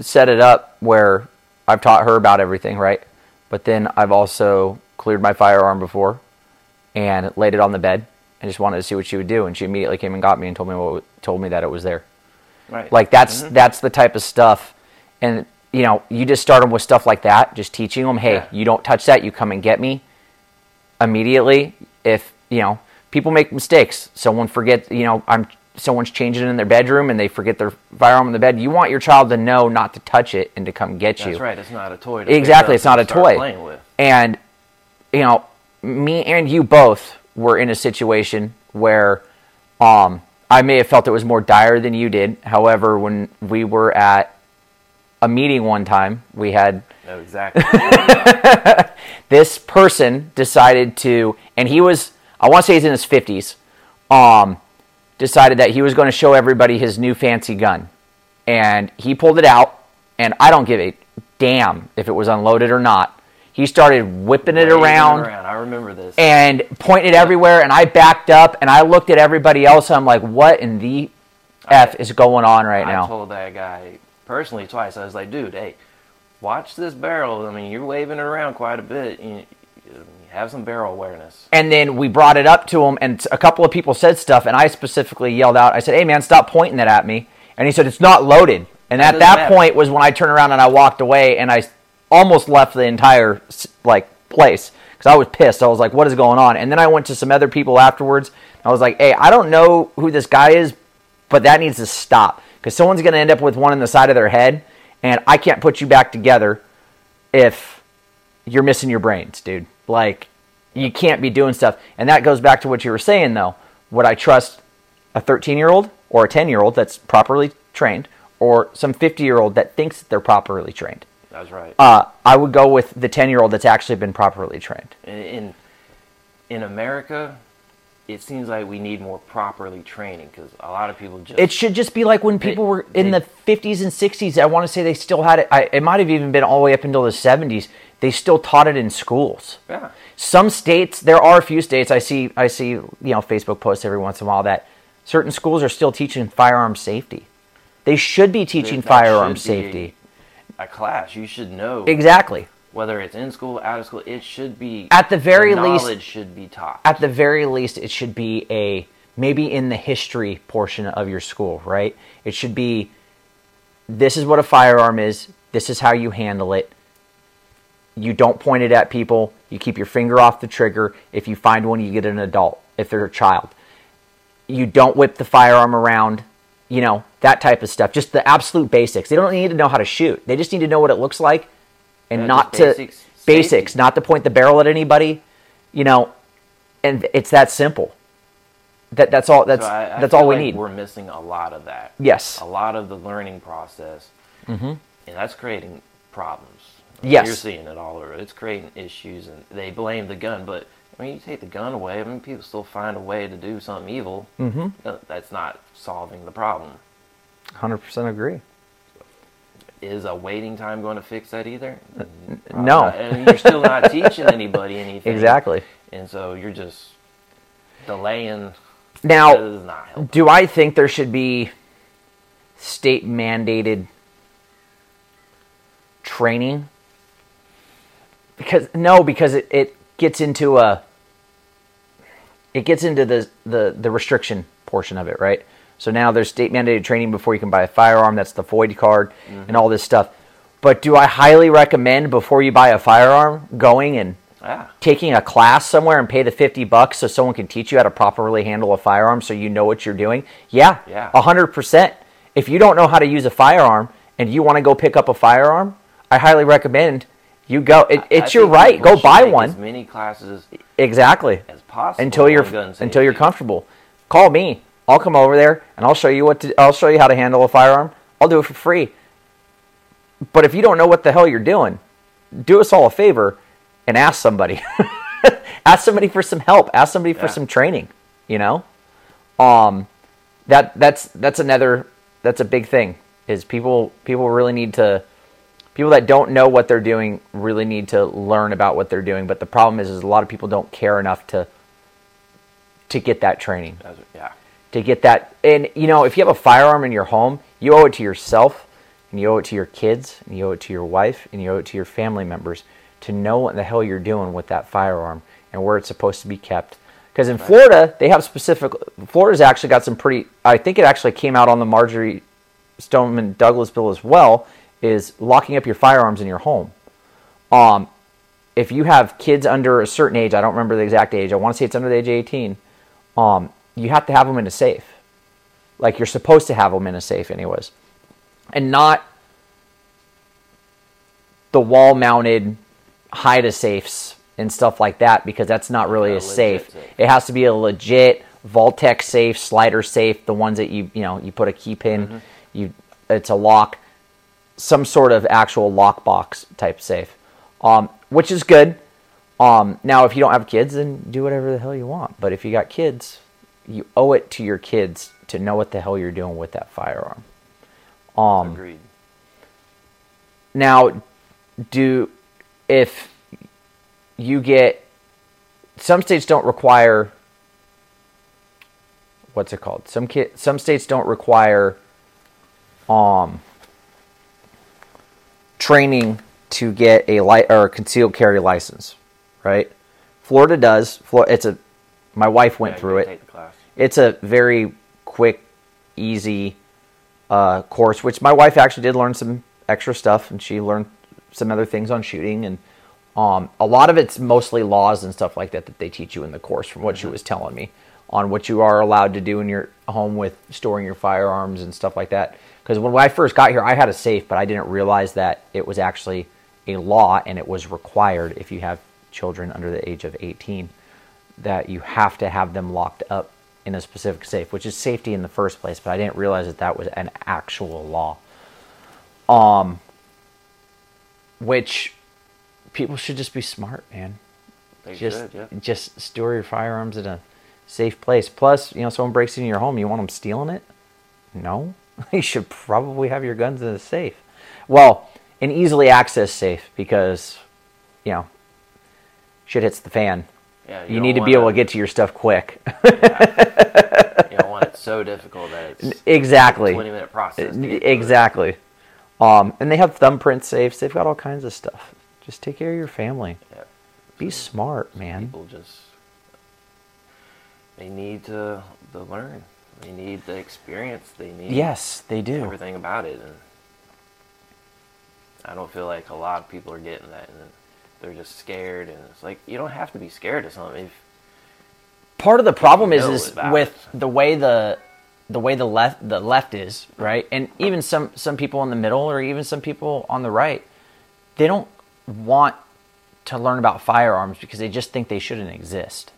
set it up where I've taught her about everything, right? But then I've also cleared my firearm before and laid it on the bed and just wanted to see what she would do. And she immediately came and got me and told me what, told me that it was there. Right. Like that's mm-hmm. that's the type of stuff, and you know, you just start them with stuff like that, just teaching them, hey, Yeah. you don't touch that, you come and get me immediately. If you know, people make mistakes. Someone forget, you know, I'm someone's changing in their bedroom and they forget their firearm in the bed. You want your child to know not to touch it and to come get you. That's right. It's not a toy. To Exactly, it's not a toy. And you know, me and you both were in a situation where um I may have felt it was more dire than you did. However, when we were at a meeting one time, we had No, exactly. this person decided to and he was I want to say he's in his 50s. Um decided that he was going to show everybody his new fancy gun. And he pulled it out, and I don't give a damn if it was unloaded or not. He started whipping it Waving around I remember this. and pointing it everywhere, and I backed up and I looked at everybody else. And I'm like, what in the F is going on right I now? I told that guy personally twice. I was like, dude, hey, watch this barrel. I mean, you're waving it around quite a bit. You have some barrel awareness. And then we brought it up to him, and a couple of people said stuff, and I specifically yelled out, I said, hey man, stop pointing that at me. And he said, it's not loaded. And That at that matter. point was when I turned around and I walked away, and I almost left the entire like place because I was pissed. I was like, what is going on? And then I went to some other people afterwards. I was like, hey, I don't know who this guy is, but that needs to stop because someone's going to end up with one in the side of their head, and I can't put you back together if you're missing your brains, dude. Like, you can't be doing stuff. And that goes back to what you were saying, though. Would I trust a 13 year old or a 10 year old that's properly trained or some 50 year old that thinks that they're properly trained? That's right. Uh, I would go with the 10 year old that's actually been properly trained. in, in in America, it seems like we need more properly training because a lot of people just It should just be like when people were in they- the 50s and 60s. I want to say they still had it. I, it might have even been all the way up until the 70s. They still taught it in schools. yeah. some states there are a few states i see i see you know facebook posts every once in a while that certain schools are still teaching firearm safety they should be teaching firearm safety A class you should know exactly whether it's in school, out of school. It should be At the very least- knowledge should be taught. at the very least it should be a maybe in the history portion of your school right? It should be this is what a firearm is this is how you handle it. You don't point it at people you keep your finger off the trigger. If you find one you get an adult if they're a child. You don't whip the firearm around you know that type of stuff. Just the absolute basics. They don't need to know how to shoot. They just need to know what it looks like and Yeah, not to basics, basics not to point the barrel at anybody you know and it's that simple that that's all that's So I- I that's all we like need We're missing a lot of that. yes A lot of the learning process, mm-hmm. and that's creating problems. Yes. you're seeing it all over. It's creating issues, and they blame the gun. But I mean, you take the gun away. I mean, people still find a way to do something evil. Mm-hmm. That's not solving the problem. 100% agree Is a waiting time going to fix that either? Probably no. not. And you're still not teaching anybody anything. exactly And so you're just delaying. now do I think there should be state mandated training? Because no, because it, it gets into a it gets into the, the the restriction portion of it, right? So now there's state mandated training before you can buy a firearm. That's the FOID card and all this stuff. But do I highly recommend before you buy a firearm going and taking a class somewhere and pay the 50 bucks so someone can teach you how to properly handle a firearm so you know what you're doing? Yeah Yeah. 100% if you don't know how to use a firearm and you want to go pick up a firearm i highly recommend you go. It, I it's your right. go buy one. As many classes exactly. as possible until you're until you're comfortable. Call me i'll come over there and i'll show you what to i'll show you how to handle a firearm. I'll do it for free. But if you don't know what the hell you're doing do us all a favor and ask somebody. Ask somebody for some help. Ask somebody for some training you know? Um that that's that's another that's a big thing is people people really need to people that don't know what they're doing really need to learn about what they're doing. But the problem is is a lot of people don't care enough to to get that training. Yeah. To get that and you know if you have a firearm in your home you owe it to yourself and you owe it to your kids and you owe it to your wife and you owe it to your family members to know what the hell you're doing with that firearm and where it's supposed to be kept because in florida they have specific florida's actually got some pretty i think it actually came out on the marjory stoneman douglas bill as well is locking up your firearms in your home um, if you have kids under a certain age, I don't remember the exact age. I want to say it's under the age of 18. Um, you have to have them in a safe. Like you're supposed to have them in a safe, anyways, and not the wall-mounted hide a safes and stuff like that because that's not really A a safe. safe. It has to be a legit Vaultek safe, slider safe, the ones that you you know you put a key pin, you it's a lock some sort of actual lockbox type safe, um, which is good. Um, now, if you don't have kids, then do whatever the hell you want. But if you got kids, you owe it to your kids to know what the hell you're doing with that firearm. Um, Agreed. Now, do if you get some states don't require what's it called? Some ki- some states don't require um training to get a light or a concealed carry license, right? Florida does. Florida, it's a my wife went Yeah, through it Take the class. It's a very quick, easy uh, course. Which my wife actually did learn some extra stuff, and she learned some other things on shooting, and um, a lot of it's mostly laws and stuff like that that they teach you in the course, from what she was telling me on what you are allowed to do in your home with storing your firearms and stuff like that. Because when I first got here, I had a safe, but I didn't realize that it was actually a law and it was required if you have children under the age of 18 that you have to have them locked up in a specific safe, which is safety in the first place. But I didn't realize that that was an actual law. Um, which people should just be smart, man. They just should, yeah. just store your firearms in a safe place. Plus, you know, someone breaks into your home, you want them stealing it? No, you should probably have your guns in a safe. Well, an easily accessed safe because, you know, shit hits the fan. Yeah, You, don't need to be able to get to your stuff quick. You don't want it so difficult that it's exactly. a 20 minute process. to get through it. Exactly. Um, and they have thumbprint safes. They've got all kinds of stuff. Just take care of your family. Yeah. Be smart, man. People just they need to, to learn. They need the experience. They need Yes, they do. everything about it. And I don't feel like a lot of people are getting that. And they're just scared. And it's like you don't have to be scared of something. If, Part of the problem is, is with it. the way the the way the left the left is right, and even some some people in the middle, or even some people on the right, they don't want to learn about firearms because they just think they shouldn't exist.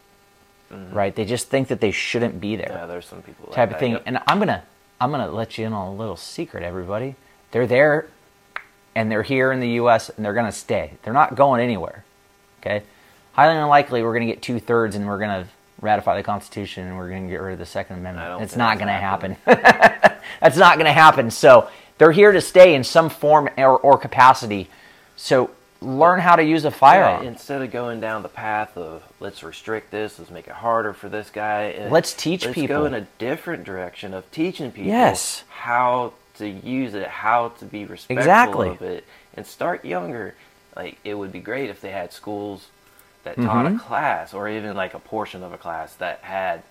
Right? They just think that they shouldn't be there. Mm-hmm. yeah, there's some people like type that, of thing. yep. And I'm gonna I'm gonna let you in on a little secret, everybody. They're there, and they're here in the U.S. and they're gonna stay. They're not going anywhere. Okay, highly unlikely we're gonna get two thirds and we're gonna ratify the Constitution and we're gonna get rid of the Second Amendment. It's not gonna happening. happen. That's not gonna happen. So they're here to stay in some form or, or capacity. So learn how to use a firearm. Yeah, instead of going down the path of let's restrict this, let's make it harder for this guy. Let's teach let's people. go in a different direction of teaching people Yes. how to use it, how to be respectful Exactly. of it, and start younger. Like it would be great if they had schools that taught Mm-hmm. a class, or even like a portion of a class that had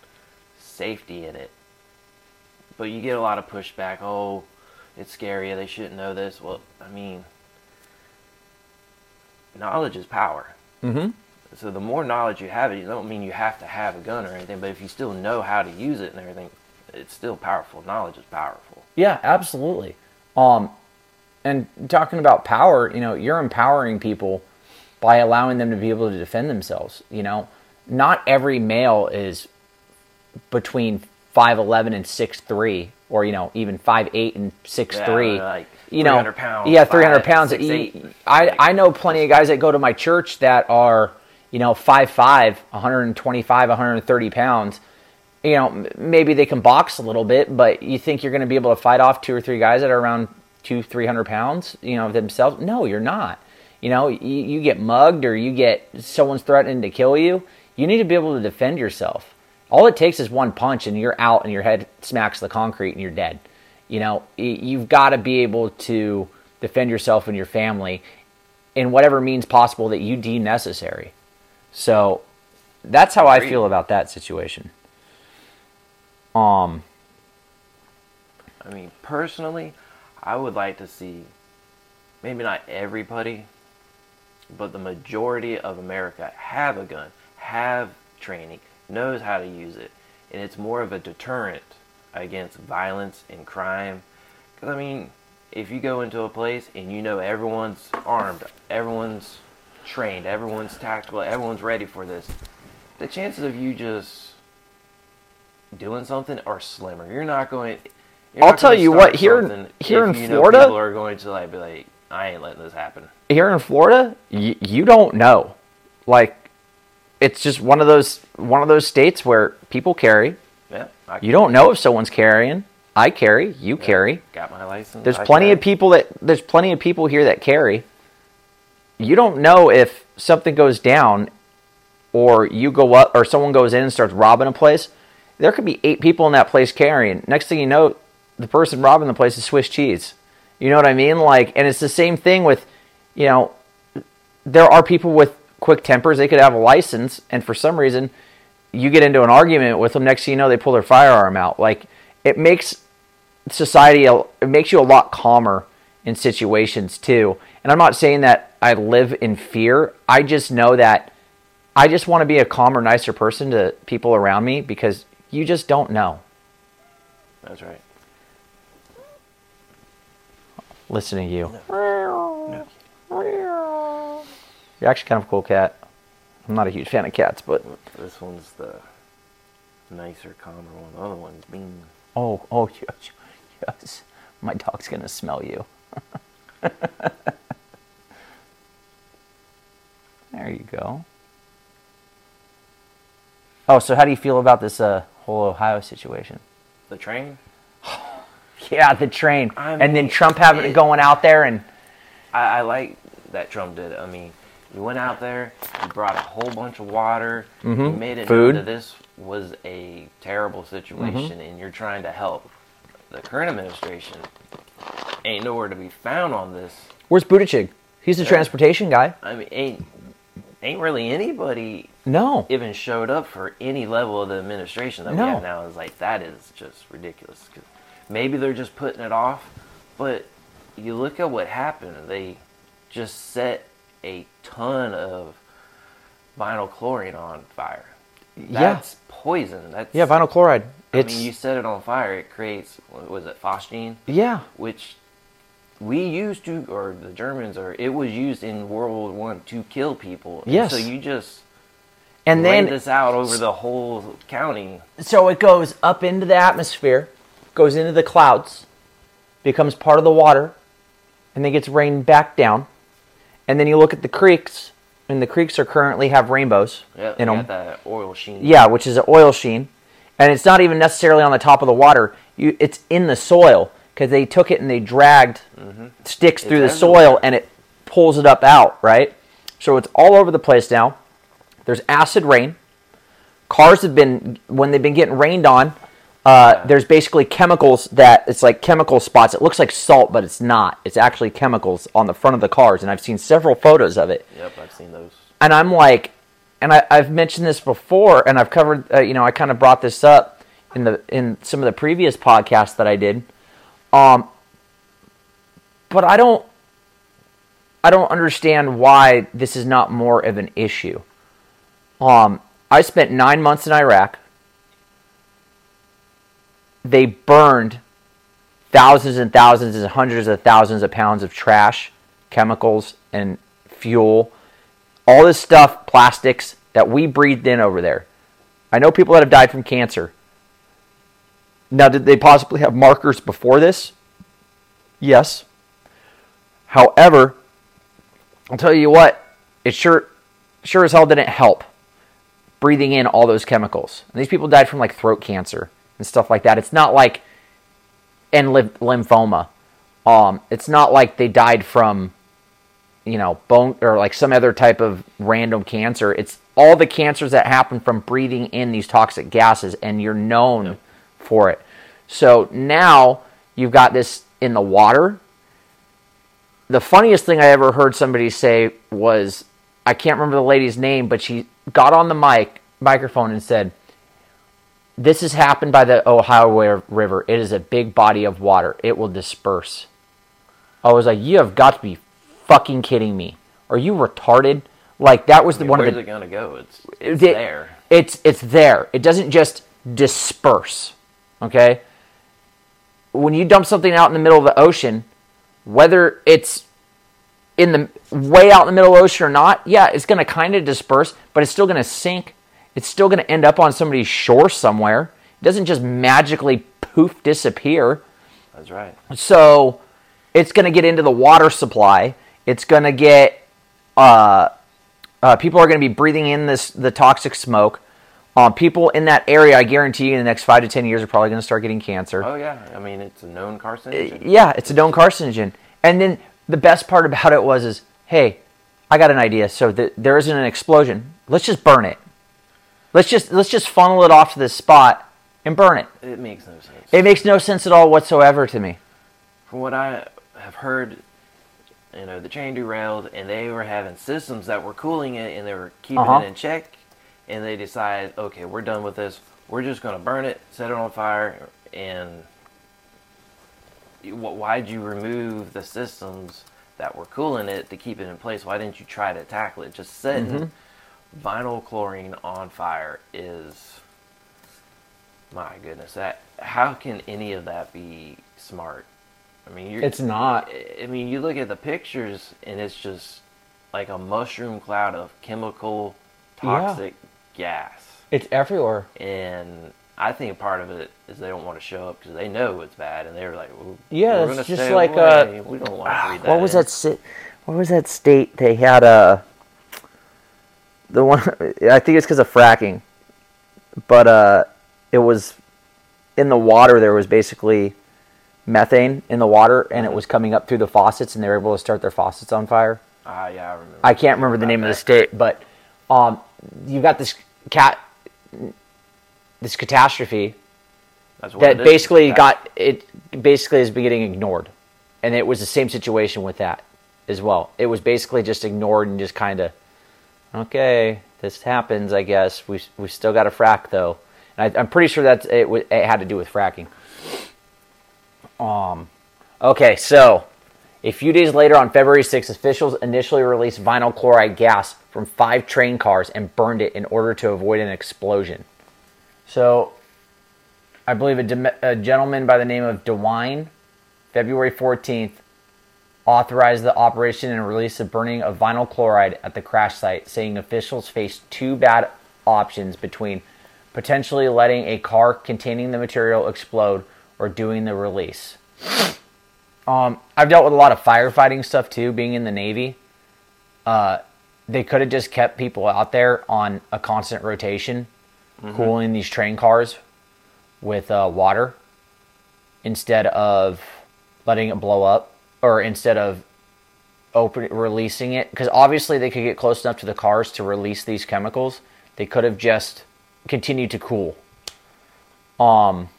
safety in it. But you get a lot of pushback. Oh, it's scary. They shouldn't know this. Well, I mean, knowledge is power. mm-hmm. So the more knowledge you have, it don't mean you have to have a gun or anything. But if you still know how to use it and everything, it's still powerful. Knowledge is powerful. Yeah, absolutely. Um, and talking about power, you know, you're empowering people by allowing them to be able to defend themselves. You know, not every male is between five eleven and six three, or you know, even five eight and six three. Like you know, pounds, yeah, three hundred pounds. six, eight. I I know plenty of guys that go to my church that are you know five five, 125, 130 pounds. You know, maybe they can box a little bit, but you think you're going to be able to fight off two or three guys that are around two, three hundred pounds, you know, themselves? No, you're not. You know, you, you get mugged or you get someone's threatening to kill you. You need to be able to defend yourself. All it takes is one punch and you're out and your head smacks the concrete and you're dead. You know, you've got to be able to defend yourself and your family in whatever means possible that you deem necessary. So that's how I feel about that situation. Um, I mean, personally, I would like to see maybe not everybody, but the majority of America have a gun, have training, knows how to use it, and it's more of a deterrent against violence and crime. Because I mean, if you go into a place and you know everyone's armed, everyone's trained, everyone's tactical, everyone's ready for this, the chances of you just doing something are slimmer. You're not going. You're I'll not tell you what, here in- here in Florida- people are going to like be like, I ain't letting this happen. here in Florida, you, you don't know. Like, it's just one of those one of those states where people carry, Yeah. I You don't know if someone's carrying. I carry. You carry. got my license. There's I plenty of people that there's plenty of people here that carry. You don't know if something goes down or you go up or someone goes in and starts robbing a place. There could be eight people in that place carrying. Next thing you know, the person robbing the place is Swiss cheese. You know what I mean? Like and it's the same thing with you know there are people with quick tempers. They could have a license and for some reason you get into an argument with them next thing you know they pull their firearm out. Like it makes society it makes you a lot calmer in situations too and i'm not saying that i live in fear i just know that i just want to be a calmer nicer person to people around me because you just don't know That's right. listen to you you're actually kind of a cool cat i'm not a huge fan of cats but This one's the nicer, calmer one. The other one's mean. oh oh yes, yes. my dog's gonna smell you there you go oh so how do you feel about this uh, whole ohio situation The train. yeah the train I and then trump having it- going out there and I, I like that Trump did. it. I mean, you went out there, you brought a whole bunch of water, you mm-hmm. made it Food. known that this was a terrible situation, mm-hmm. and you're trying to help. The current administration ain't nowhere to be found on this. where's Buttigieg? he's the uh, transportation guy I mean, ain't ain't really anybody no even showed up for any level of the administration that No. we have now. Is like that is just ridiculous. Cause maybe they're just putting it off, but you look at what happened. They just set a ton of vinyl chlorine on fire. Yeah. That's poison. That's yeah vinyl chloride I it's mean, you set it on fire, it creates was it phosgene, yeah which we used to, or the Germans, or it was used in World War One to kill people. And Yes. So you just and then this out over the whole county. so it goes up into the atmosphere, goes into the clouds, becomes part of the water, and then gets rained back down. And then you look at the creeks, and the creeks are currently have rainbows Yeah, in them. got that oil sheen. Yeah, which is an oil sheen, and it's not even necessarily on the top of the water. You, it's in the soil because they took it and they dragged mm-hmm. sticks through the soil, and it pulls it up out. Right, so it's all over the place now. There's acid rain. Cars have been when they've been getting rained on. Uh, there's basically chemicals that it's like chemical spots. It looks like salt, but it's not. It's actually chemicals on the front of the cars, and I've seen several photos of it Yep, I've seen those. and I'm like, and I, I've mentioned this before, and I've covered, uh, you know, I kind of brought this up in the in some of the previous podcasts that I did, um, but I don't, I don't understand why this is not more of an issue. Um, I spent nine months in Iraq. They burned thousands and thousands and hundreds of thousands of pounds of trash, chemicals, and fuel all this stuff, plastics that we breathed in over there. I know people that have died from cancer. Now, did they possibly have markers before this? Yes. However, I'll tell you what, it sure, sure as hell didn't help breathing in all those chemicals. And these people died from like throat cancer and stuff like that. It's not like, and lymph- lymphoma. Um, it's not like they died from you know, bone or like some other type of random cancer. It's all the cancers that happen from breathing in these toxic gases, and you're known for it. So now you've got this in the water. The funniest thing I ever heard somebody say was I can't remember the lady's name, but she got on the mic microphone and said, "This has happened by the Ohio River. It is a big body of water. It will disperse." I was like, "You have got to be fucking kidding me. Are you retarded?" Like that was the one Where's of the it gonna go? It's, it's it- there. It's it's there. It doesn't just disperse. Okay? When you dump something out in the middle of the ocean, whether it's in the way out in the middle of the ocean or not, yeah, it's going to kind of disperse, but it's still going to sink. It's still going to end up on somebody's shore somewhere. It doesn't just magically poof disappear. That's right. So it's going to get into the water supply. It's going to get uh, uh, people are going to be breathing in this the toxic smoke. Um, people in that area, I guarantee you, in the next five to ten years, are probably going to start getting cancer. Oh yeah, I mean it's a known carcinogen. Yeah, it's a known carcinogen. And then the best part about it was, is hey, I got an idea. So there isn't an explosion. Let's just burn it. Let's just let's just funnel it off to this spot and burn it. It makes no sense. It makes no sense at all whatsoever to me. From what I have heard, you know, the train derailed and they were having systems that were cooling it and they were keeping Uh-huh. it in check. And they decided, okay, we're done with this. We're just going to burn it, set it on fire, and why'd you remove the systems that were cooling it to keep it in place? Why didn't you try to tackle it? Just setting Mm-hmm. vinyl chlorine on fire is, my goodness, that how can any of that be smart? I mean, you're, not. I mean, you look at the pictures and it's just like a mushroom cloud of chemical toxic gas. It's everywhere. And I think part of it is they don't want to show up because they know it's bad, and they're like, well, Yeah, we're it's just like, away. uh, we don't want to read that. What was in." that? si- What was that state? They had a. The one I think it's because of fracking, but uh, it was in the water. There was basically methane in the water, and it was coming up through the faucets, and they were able to start their faucets on fire. Ah, yeah, I remember. I can't remember the name of the state, but um, you got this cat, this catastrophe that basically got it basically is getting ignored. And it was the same situation with that as well. It was basically just ignored and just kind of okay this happens i guess. We we still got a frack though. And I, i'm pretty sure that it, it had to do with fracking. Um okay so a few days later on february 6th officials initially released vinyl chloride gas from five train cars and burned it in order to avoid an explosion so I believe a, a gentleman by the name of DeWine, February 14th, authorized the operation and release of burning of vinyl chloride at the crash site, saying officials faced two bad options between potentially letting a car containing the material explode or doing the release. Um, I've dealt with a lot of firefighting stuff too, being in the Navy. Uh, they could have just kept people out there on a constant rotation, cooling these train cars with uh, water instead of letting it blow up or instead of open releasing it. Because obviously they could get close enough to the cars to release these chemicals. They could have just continued to cool. Um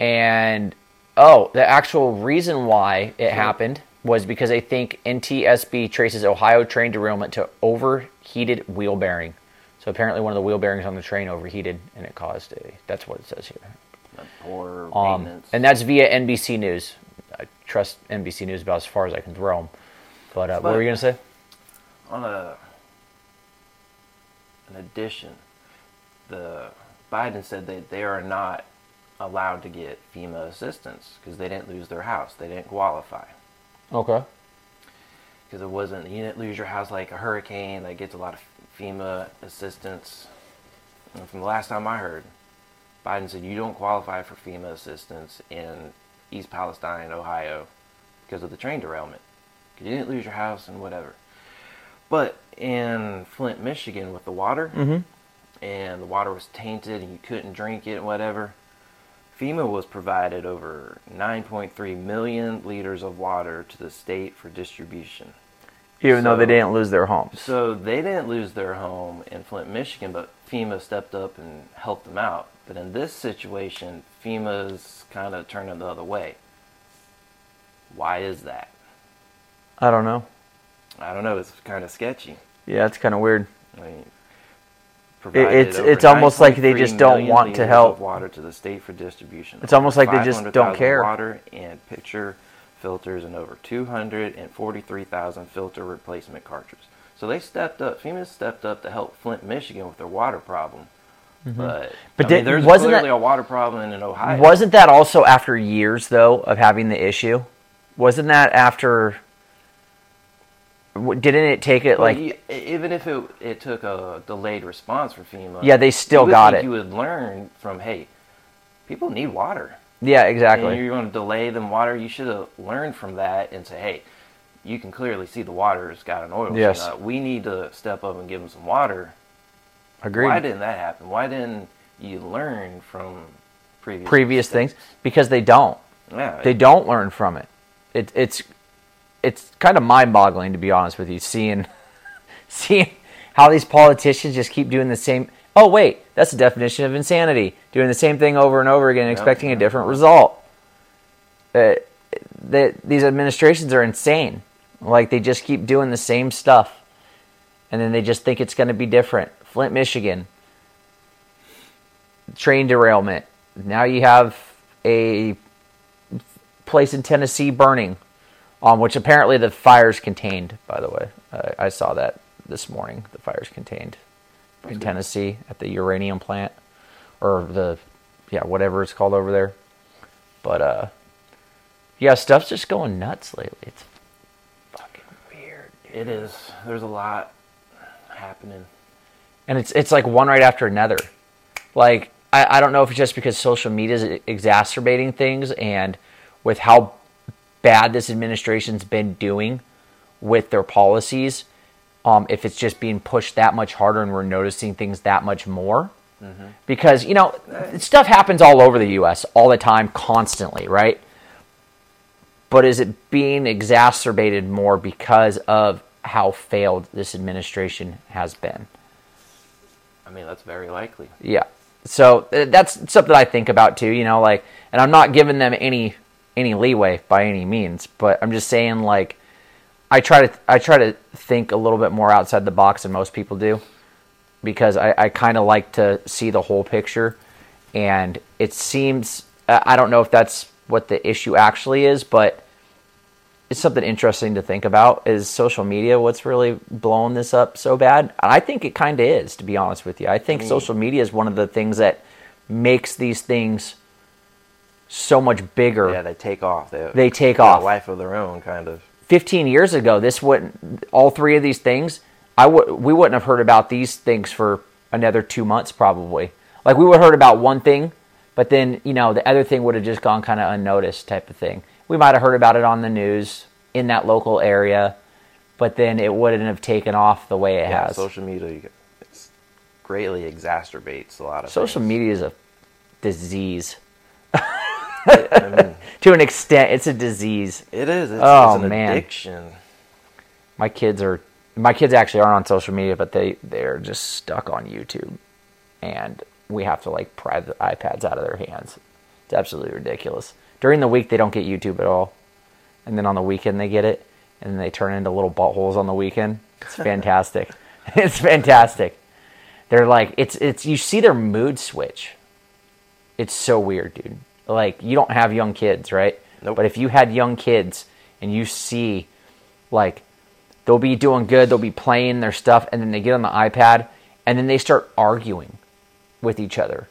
and oh the actual reason why it happened was because they think ntsb traces ohio train derailment to overheated wheel bearing so apparently one of the wheel bearings on the train overheated and it caused a that's what it says here poor um, maintenance. and that's via NBC News. I trust NBC News about as far as I can throw them. But uh, what were you gonna say? on a an addition, the Biden said that they are not allowed to get FEMA assistance because they didn't lose their house. They didn't qualify Okay. because it wasn't. You didn't lose your house like a hurricane that gets a lot of FEMA assistance. And from the last time I heard, Biden said you don't qualify for FEMA assistance in East Palestine, Ohio, because of the train derailment. Because you didn't lose your house and whatever. But in Flint, Michigan, with the water, Mhm. and the water was tainted and you couldn't drink it and whatever, FEMA was provided over 9.3 million liters of water to the state for distribution. Even though they didn't lose their homes. So they didn't lose their home in Flint, Michigan, but FEMA stepped up and helped them out. But in this situation, FEMA's kind of turning the other way. Why is that? I don't know. I don't know. It's kind of sketchy. Yeah, it's kind of weird. I mean, it's- it's almost like they just don't want to help. water to the state for distribution. It's almost like they just don't care. Water and picture filters and over 243,000 filter replacement cartridges. So they stepped up. FEMA stepped up to help Flint, Michigan with their water problem. But, Mm-hmm. But but I did- mean, there's wasn't clearly that- a water problem in Ohio. Wasn't that also after years though of having the issue? Wasn't that after? Didn't it take it Well, like? you- even if it, it took a delayed response for FEMA, Yeah, they still got think it. You would learn from hey, people need water. Yeah, and exactly. you're going to delay them water, you should have learned from that and say, hey, you can clearly see the water's got an oil. Yes. we need to step up and give them some water. Agreed. Why didn't that happen? Why didn't you learn from previous previous things because they don't. Yeah, They don't learn from it. it it's it's kind of mind-boggling to be honest with you seeing seeing how these politicians just keep doing the same oh wait that's the definition of insanity. Doing the same thing over and over again and expecting a different result. Uh, the, these administrations are insane. Like they just keep doing the same stuff. And then they just think it's going to be different. Flint michigan. Train derailment. Now you have a place in Tennessee burning, um, which apparently the fire's contained. By the way, uh, I saw that this morning. The fire's contained in Tennessee at the uranium plant, or the yeah whatever it's called over there. But uh, yeah, stuff's just going nuts lately. It's fucking weird, dude. it is. There's a lot happening. and it's it's like one right after another. Like I, I don't know if it's just because social media is exacerbating things, and with how bad this administration's been doing with their policies, um, if it's just being pushed that much harder, and we're noticing things that much more. Because you know stuff happens all over the U.S. all the time, constantly, right? But is it being exacerbated more because of how failed this administration has been? I mean, that's very likely. Yeah. So uh, that's something I think about too, you know, like and I'm not giving them any any leeway by any means, but I'm just saying like I try to I try to think a little bit more outside the box than most people do because I, I kind of like to see the whole picture and it seems I don't know if that's what the issue actually is, but it's something interesting to think about is social media what's really blowing this up so bad i think it kind of is to be honest with you i think mm. social media is one of the things that makes these things so much bigger Yeah, they take off. They, They take off. life of their own, kind of. 15 years ago this wouldn't all three of these things i would we wouldn't have heard about these things for another two months probably. Like we would have heard about one thing but then you know the other thing would have just gone kind of unnoticed type of thing. We might have heard about it on the news in that local area but then it wouldn't have taken off the way it Yeah, has. social media it's greatly exacerbates a lot of social things. media is a disease I mean, to an extent it's a disease. It is. It's, Oh, it's an man. addiction. my kids are my kids actually aren't on social media but they they're just stuck on youtube. And we have to like pry the ipads out of their hands. It's absolutely ridiculous. During the week they don't get youtube at all. And then on the weekend they get it. And then they turn into little buttholes on the weekend. It's fantastic. It's fantastic. They're like it's it's you see their mood switch. It's so weird dude like you don't have young kids right Nope. but if you had young kids and you see like they'll be doing good, they'll be playing their stuff, and then they get on the iPad, and then they start arguing with each other.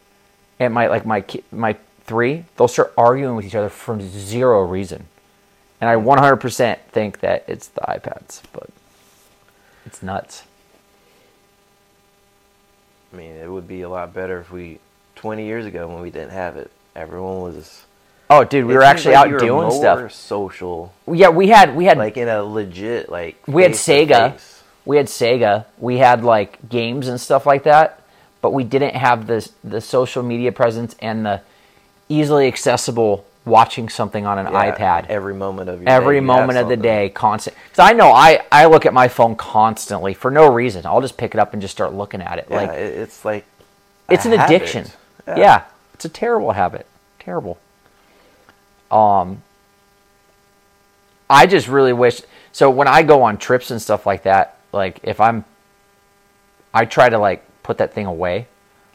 And my like my my three, they'll start arguing with each other for zero reason. And I 100% think that it's the iPads, but it's nuts. I mean, it would be a lot better if we, 20 years ago when we didn't have it, everyone was. Oh, dude, we it were actually like out doing stuff. social, Yeah, we had we had like in a legit like. we had Sega. We had Sega. We had like games and stuff like that, but we didn't have the the social media presence and the easily accessible watching something on an Yeah, iPad Every moment of your every day, moment of the day, constant. Because I know I I look at my phone constantly for no reason. I'll just pick it up and just start looking at it. Yeah, like it's like. it's an habit. addiction. Yeah. It's a terrible habit. Terrible. Um, I just really wish. So when I go on trips and stuff like that, like if I'm, I try to like put that thing away.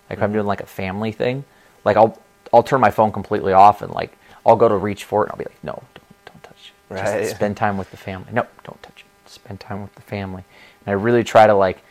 Like if I'm doing like a family thing, like I'll I'll turn my phone completely off and like I'll go to reach for it and I'll be like, no, don't don't touch it. Just Right. spend time with the family. No, don't touch it. Spend time with the family. And I really try to like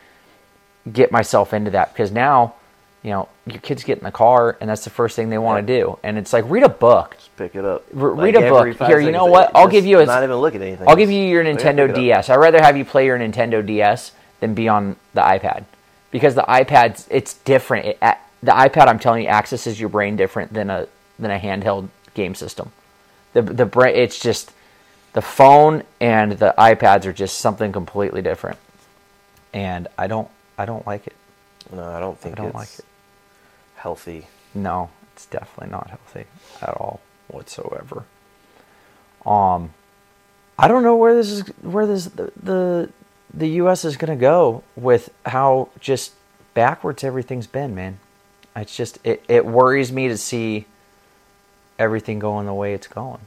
get myself into that because now, you know, your kids get in the car and that's the first thing they want to do, and it's like read a book. Just pick it up. R- read a book. Here, you know what? I'll give you a- Not even look at anything. I'll give you your Nintendo. DS. I'd rather have you play your Nintendo DS than be on the iPad because the iPad it's different. It, the iPad, I'm telling you, accesses your brain different than a than a handheld game system. The the brain, it's just the phone and the iPads are just something completely different, and I don't I don't like it. No, I don't think I don't like it. Healthy. No, it's definitely not healthy at all whatsoever. Um, I don't know where this is where this the the, the U.S. is gonna go with how just backwards everything's been, man. It's just it, it worries me to see everything going the way it's going.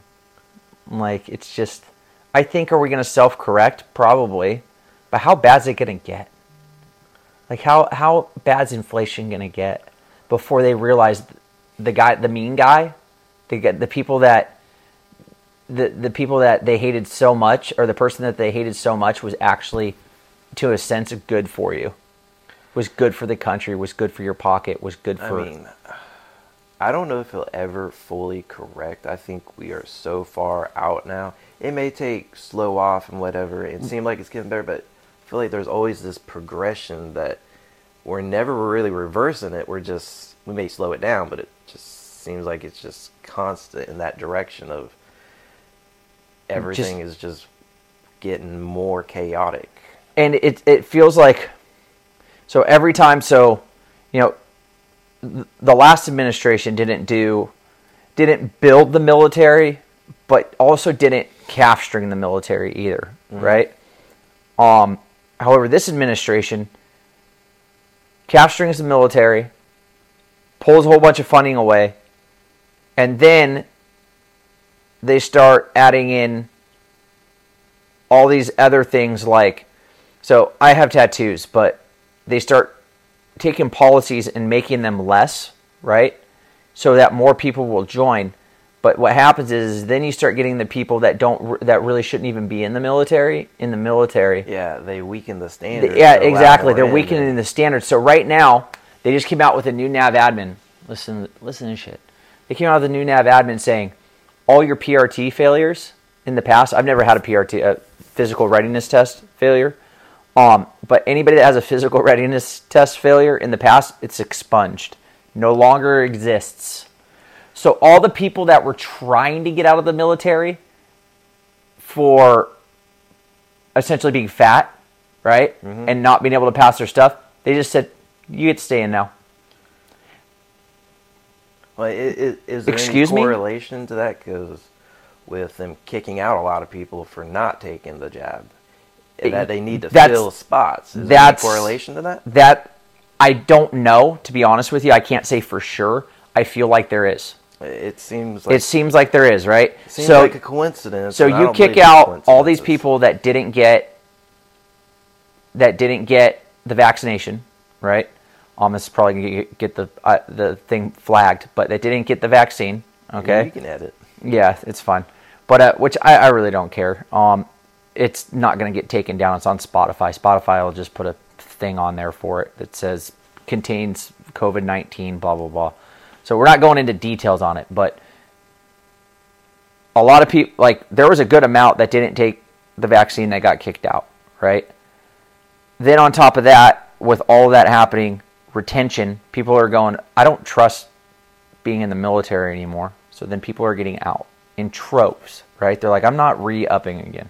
Like it's just I think are we gonna self correct? Probably. But how bad's it gonna get? Like how how bad's inflation gonna get before they realize the guy the mean guy, the the people that the the people that they hated so much or the person that they hated so much was actually to a sense of good for you. Was good for the country, was good for your pocket, was good for. I mean, I don't know if he'll ever fully correct. I think we are so far out now. It may take slow off and whatever. It seemed like it's getting better, but I feel like there's always this progression that we're never really reversing it. We're just we may slow it down, but it just seems like it's just constant in that direction of everything is just getting more chaotic. and it it feels like so every time so you know the last administration didn't do didn't build the military but also didn't calf string the military either right um however this administration calf strings the military pulls a whole bunch of funding away and then they start adding in all these other things like so I have tattoos, but they start taking policies and making them less, right? So that more people will join. But what happens is then you start getting the people that don't that really shouldn't even be in the military in the military. Yeah, they weaken the standards. Yeah, exactly. They're weakening and- the standards. So right now, they just came out with a new nav admin. Listen, listen to shit. They came out with a new nav admin saying all your PRT failures in the past. I've never had a PRT, a physical readiness test failure. Um, but anybody that has a physical readiness test failure in the past, it's expunged. No longer exists. So all the people that were trying to get out of the military for essentially being fat, right, mm-hmm. and not being able to pass their stuff, they just said, "You get to stay in now." Well, i- i- is there Excuse any me? correlation to that? Because with them kicking out a lot of people for not taking the jab, It- that they need to that's- fill spots. Is that's- there any correlation to that? That I don't know. To be honest with you, I can't say for sure. I feel like there is. It seems like It seems like there is, right? seems so, like a coincidence. so you kick out all these people that didn't get that didn't get the vaccination, right? Um, this is probably gonna get, get the uh, the thing flagged, but they didn't get the vaccine. Okay, you can edit. Yeah, it's fine. But uh, which I, I really don't care. Um, it's not going to get taken down. It's on Spotify. Spotify will just put a thing on there for it that says contains COVID nineteen. Blah blah blah. So we're not going into details on it, but a lot of people like there was a good amount that didn't take the vaccine that got kicked out, right? Then on top of that, with all that happening, retention, people are going, I don't trust being in the military anymore. So then people are getting out in troves, right? They're like, I'm not re upping again.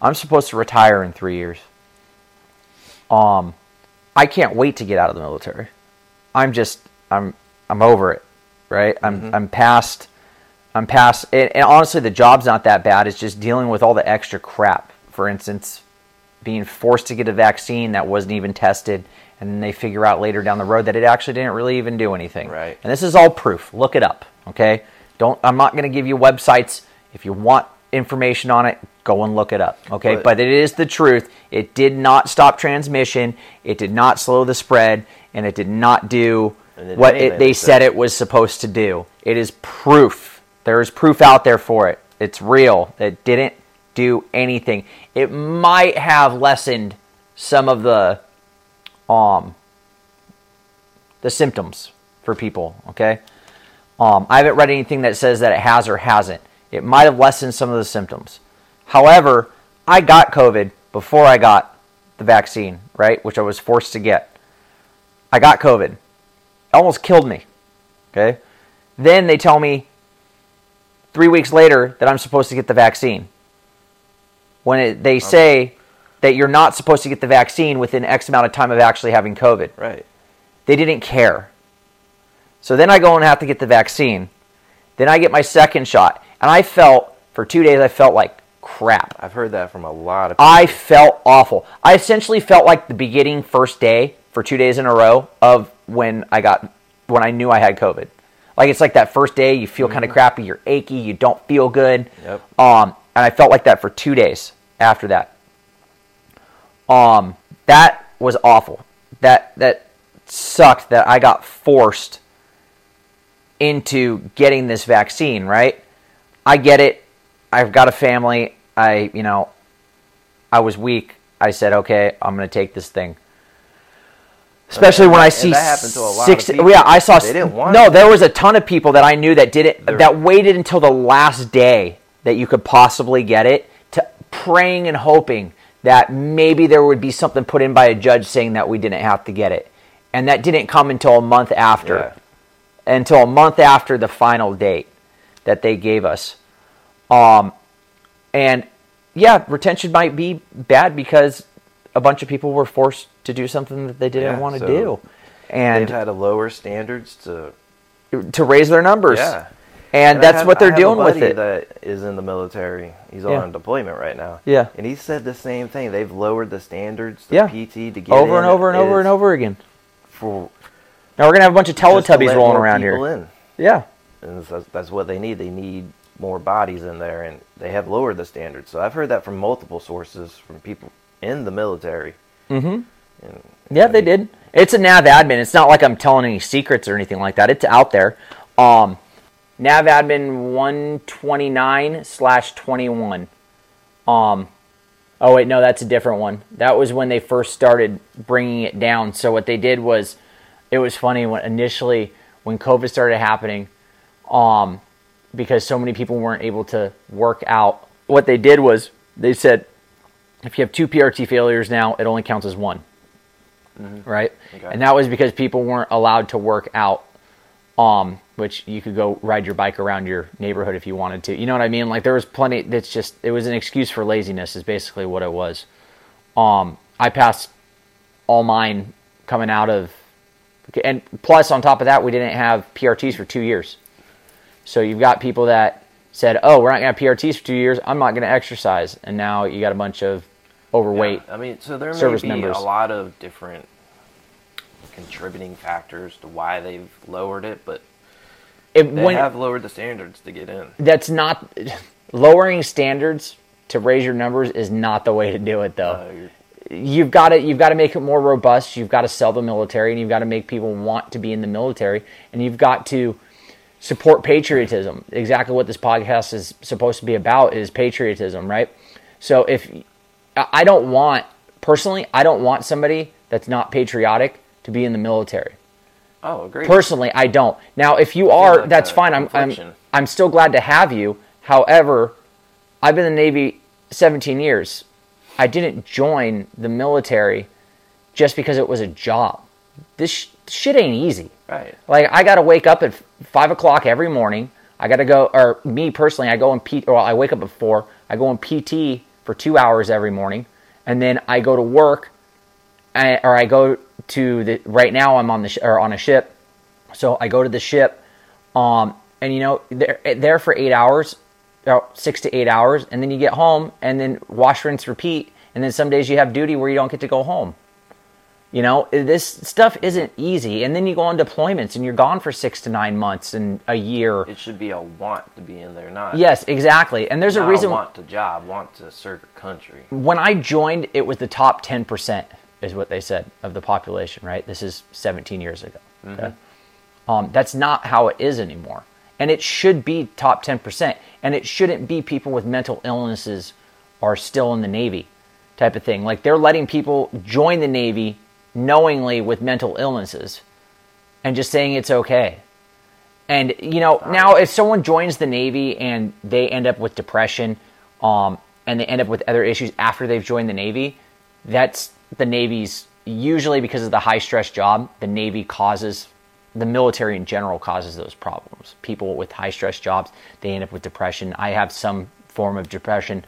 I'm supposed to retire in three years. Um, I can't wait to get out of the military. I'm just, I'm, I'm over it, right? I'm, mm-hmm. I'm past, I'm past, and, and honestly, the job's not that bad. It's just dealing with all the extra crap. For instance, being forced to get a vaccine that wasn't even tested, and then they figure out later down the road that it actually didn't really even do anything. Right. And this is all proof. Look it up. Okay. Don't. I'm not going to give you websites. If you want information on it, go and look it up. Okay. But- But, it is the truth. It did not stop transmission. It did not slow the spread, and it did not do what it, they said. it was supposed to do. It is proof. There is proof out there for it. It's real. It didn't do anything. It might have lessened some of the um the symptoms for people, okay? Um, I haven't read anything that says that it has or hasn't. It might have lessened some of the symptoms. However, I got COVID before I got the vaccine, right? Which I was forced to get. I got COVID. Almost killed me. Okay? Then they tell me three weeks later that I'm supposed to get the vaccine. When it, they say that you're not supposed to get the vaccine within X amount of time of actually having COVID Right. they didn't care. So then I go and have to get the vaccine. Then I get my second shot, and I felt for two days I felt like crap. I've heard that from a lot of people. I felt awful. I essentially felt like the beginning first day for two days in a row of when I got when I knew I had COVID. Like it's like that first day you feel kind of crappy, you're achy, you don't feel good. Yep. Um, and I felt like that for two days after that. Um, that was awful. That that sucked that I got forced into getting this vaccine, right? I get it. I've got a family. I, you know, I was weak. I said, okay, I'm going to take this thing. Especially when I and see that happened to a lot of six. people. Yeah, I saw. They didn't want no, there was a ton of people that I knew that did it. That waited until the last day that you could possibly get it, to praying and hoping that maybe there would be something put in by a judge saying that we didn't have to get it, and that didn't come until a month after Yeah. until a month after the final date that they gave us. Um, and yeah, retention might be bad because a bunch of people were forced to do something that they didn't Yeah, want to so do, and They've had to lower standards to. to raise their numbers. Yeah. And, I that's have- what they're have a doing with it. That is in the military. He's Yeah. on deployment right now. Yeah. And he said the same thing. They've lowered the standards, the Yeah. PT to get over and over and over and over again. For Now we're gonna have a bunch of Teletubbies rolling around here. In. Yeah. And that's, that's what they need. They need more bodies in there, and they have lowered the standards. So I've heard that from multiple sources, from people in the military. Mm-hmm. And, Yeah, they did. It's a nav admin. It's not like I'm telling any secrets or anything like that. It's out there. Um, nav admin 129 slash 21. Um, oh wait, no, that's a different one. That was when they first started bringing it down. So what they did was, it was funny when initially when COVID started happening, um, because so many people weren't able to work out. What they did was they said, if you have two PRT failures now, it only counts as one right? Okay. And that was because people weren't allowed to work out. Um, which you could go ride your bike around your neighborhood if you wanted to. You know what I mean? Like there was plenty. That's just it was an excuse for laziness. Is basically what it was. Um, I passed all mine coming out of, and plus on top of that, we didn't have PRTs for two years. So you've got people that said, "Oh, we're not going to have PRTs for two years. I'm not going to exercise," and now you got a bunch of overweight. Yeah, I mean, so there may service be members. a lot of different contributing factors to why they've lowered it, but It- they when- have lowered the standards to get in. that's not lowering standards to raise your numbers is not the way to do it though you've got to you've got to make it more robust you've got to sell the military and you've got to make people want to be in the military and you've got to support patriotism exactly what this podcast is supposed to be about is patriotism right so if I don't want personally I don't want somebody that's not patriotic to be in the military oh, great. Personally, I don't. Now, if you are, like that's fine. I'm, I'm. I'm still glad to have you. However, I've been in the Navy 17 years. I didn't join the military just because it was a job. This sh- shit ain't easy. right. Like I got to wake up at five o'clock every morning. I got to go, or me personally, I go and P. Well, I wake up at four. I go in PT for two hours every morning, and then I go to work, I, or I go to the. Right now, I'm on the sh- or on a ship, so I go to the ship, um, and you know they're there for eight hours, or six to eight hours, and then you get home, and then wash, rinse, repeat, and then some days you have duty where you don't get to go home. You know, this stuff isn't easy. And then you go on deployments and you're gone for six to nine months and a year. It should be a want to be in there, not Yes, exactly. And there's a not reason want to job, want to serve your country. when I joined, it was the top 10%, is what they said, of the population, right? This is 17 years ago. Okay? Um, that's not how it is anymore. And it should be top 10%. And it shouldn't be people with mental illnesses are still in the Navy type of thing. Like they're letting people join the Navy knowingly with mental illnesses and just saying it's okay. And you know, now if someone joins the Navy and they end up with depression, um, and they end up with other issues after they've joined the Navy, that's the Navy's usually because of the high stress job. The Navy causes the military in general causes those problems. People with high stress jobs they end up with depression. I have some form of depression.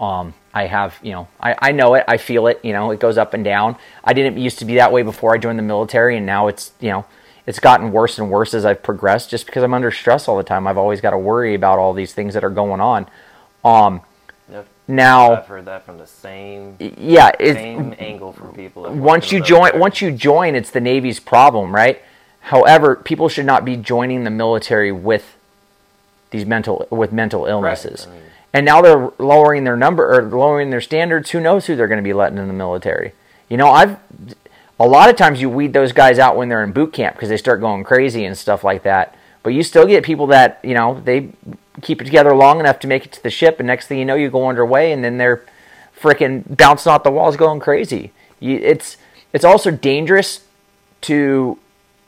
Um, I have, you know, I, I know it, I feel it, you know, it goes up and down. I didn't used to be that way before I joined the military, and now it's, you know, it's gotten worse and worse as I've progressed just because I'm under stress all the time. I've always got to worry about all these things that are going on. Um, Yep. now, I've heard that from the same yeah, it's, same angle from people. once you join military. once you join it's the navy's problem right however people should not be joining the military with these mental with mental illnesses I mean- and now they're lowering their number or lowering their standards. Who knows who they're going to be letting in the military? You know i've a lot of times you weed those guys out when they're in boot camp because they start going crazy and stuff like that. But you still get people that you know they keep it together long enough to make it to the ship and next thing you know you go underway and then they're freaking bouncing off the walls going crazy. You, it's it's also dangerous to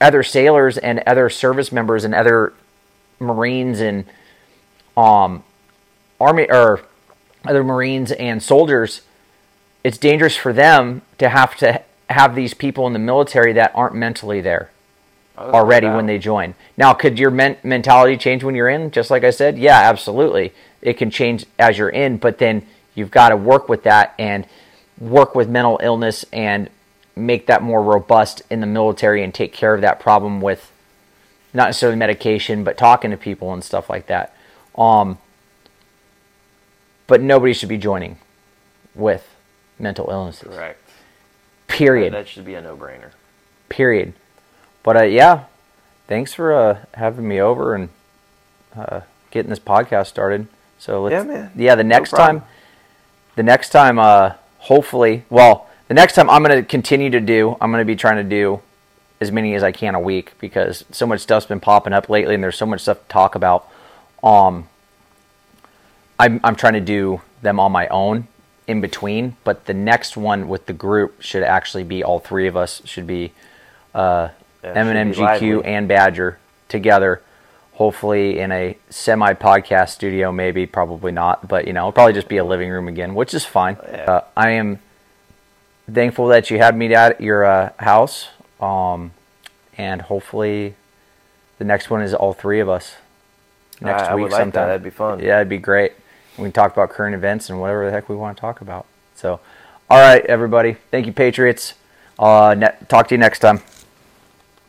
other sailors and other service members and other marines and um army or other marines and soldiers it's dangerous for them to have to have these people in the military that aren't mentally there Oh, already when they join. Now, could your men- mentality change when you're in? Just like I said, yeah, absolutely. It can change as you're in, but then you've got to work with that and work with mental illness and make that more robust in the military and take care of that problem with not necessarily medication, but talking to people and stuff like that. Um, but nobody should be joining with mental illnesses. correct. Period That should be a no-brainer. period. But uh, yeah, thanks for uh, having me over and uh, getting this podcast started. So let's, Yeah, man. Yeah, the next problem. time, the next time, uh, hopefully, well, the next time I'm going to continue to do. I'm going to be trying to do as many as I can a week because so much stuff's been popping up lately, and there's so much stuff to talk about. Um, I'm I'm trying to do them on my own in between, but the next one with the group should actually be all three of us should be uh, Yeah, M&M, should be GQ, lively. and Badger together. Hopefully in a semi podcast studio, maybe probably not, but you know, it'll probably just be a living room again, which is fine. Yeah. Uh, I am thankful that you had me at your uh, house, um, and hopefully the next one is all three of us next I- I week would like that. sometime. That'd be fun. Yeah, it'd be great. We can talk about current events and whatever the heck we want to talk about. So, all right, everybody. Thank you, Patriots. Uh, ne- talk to you next time.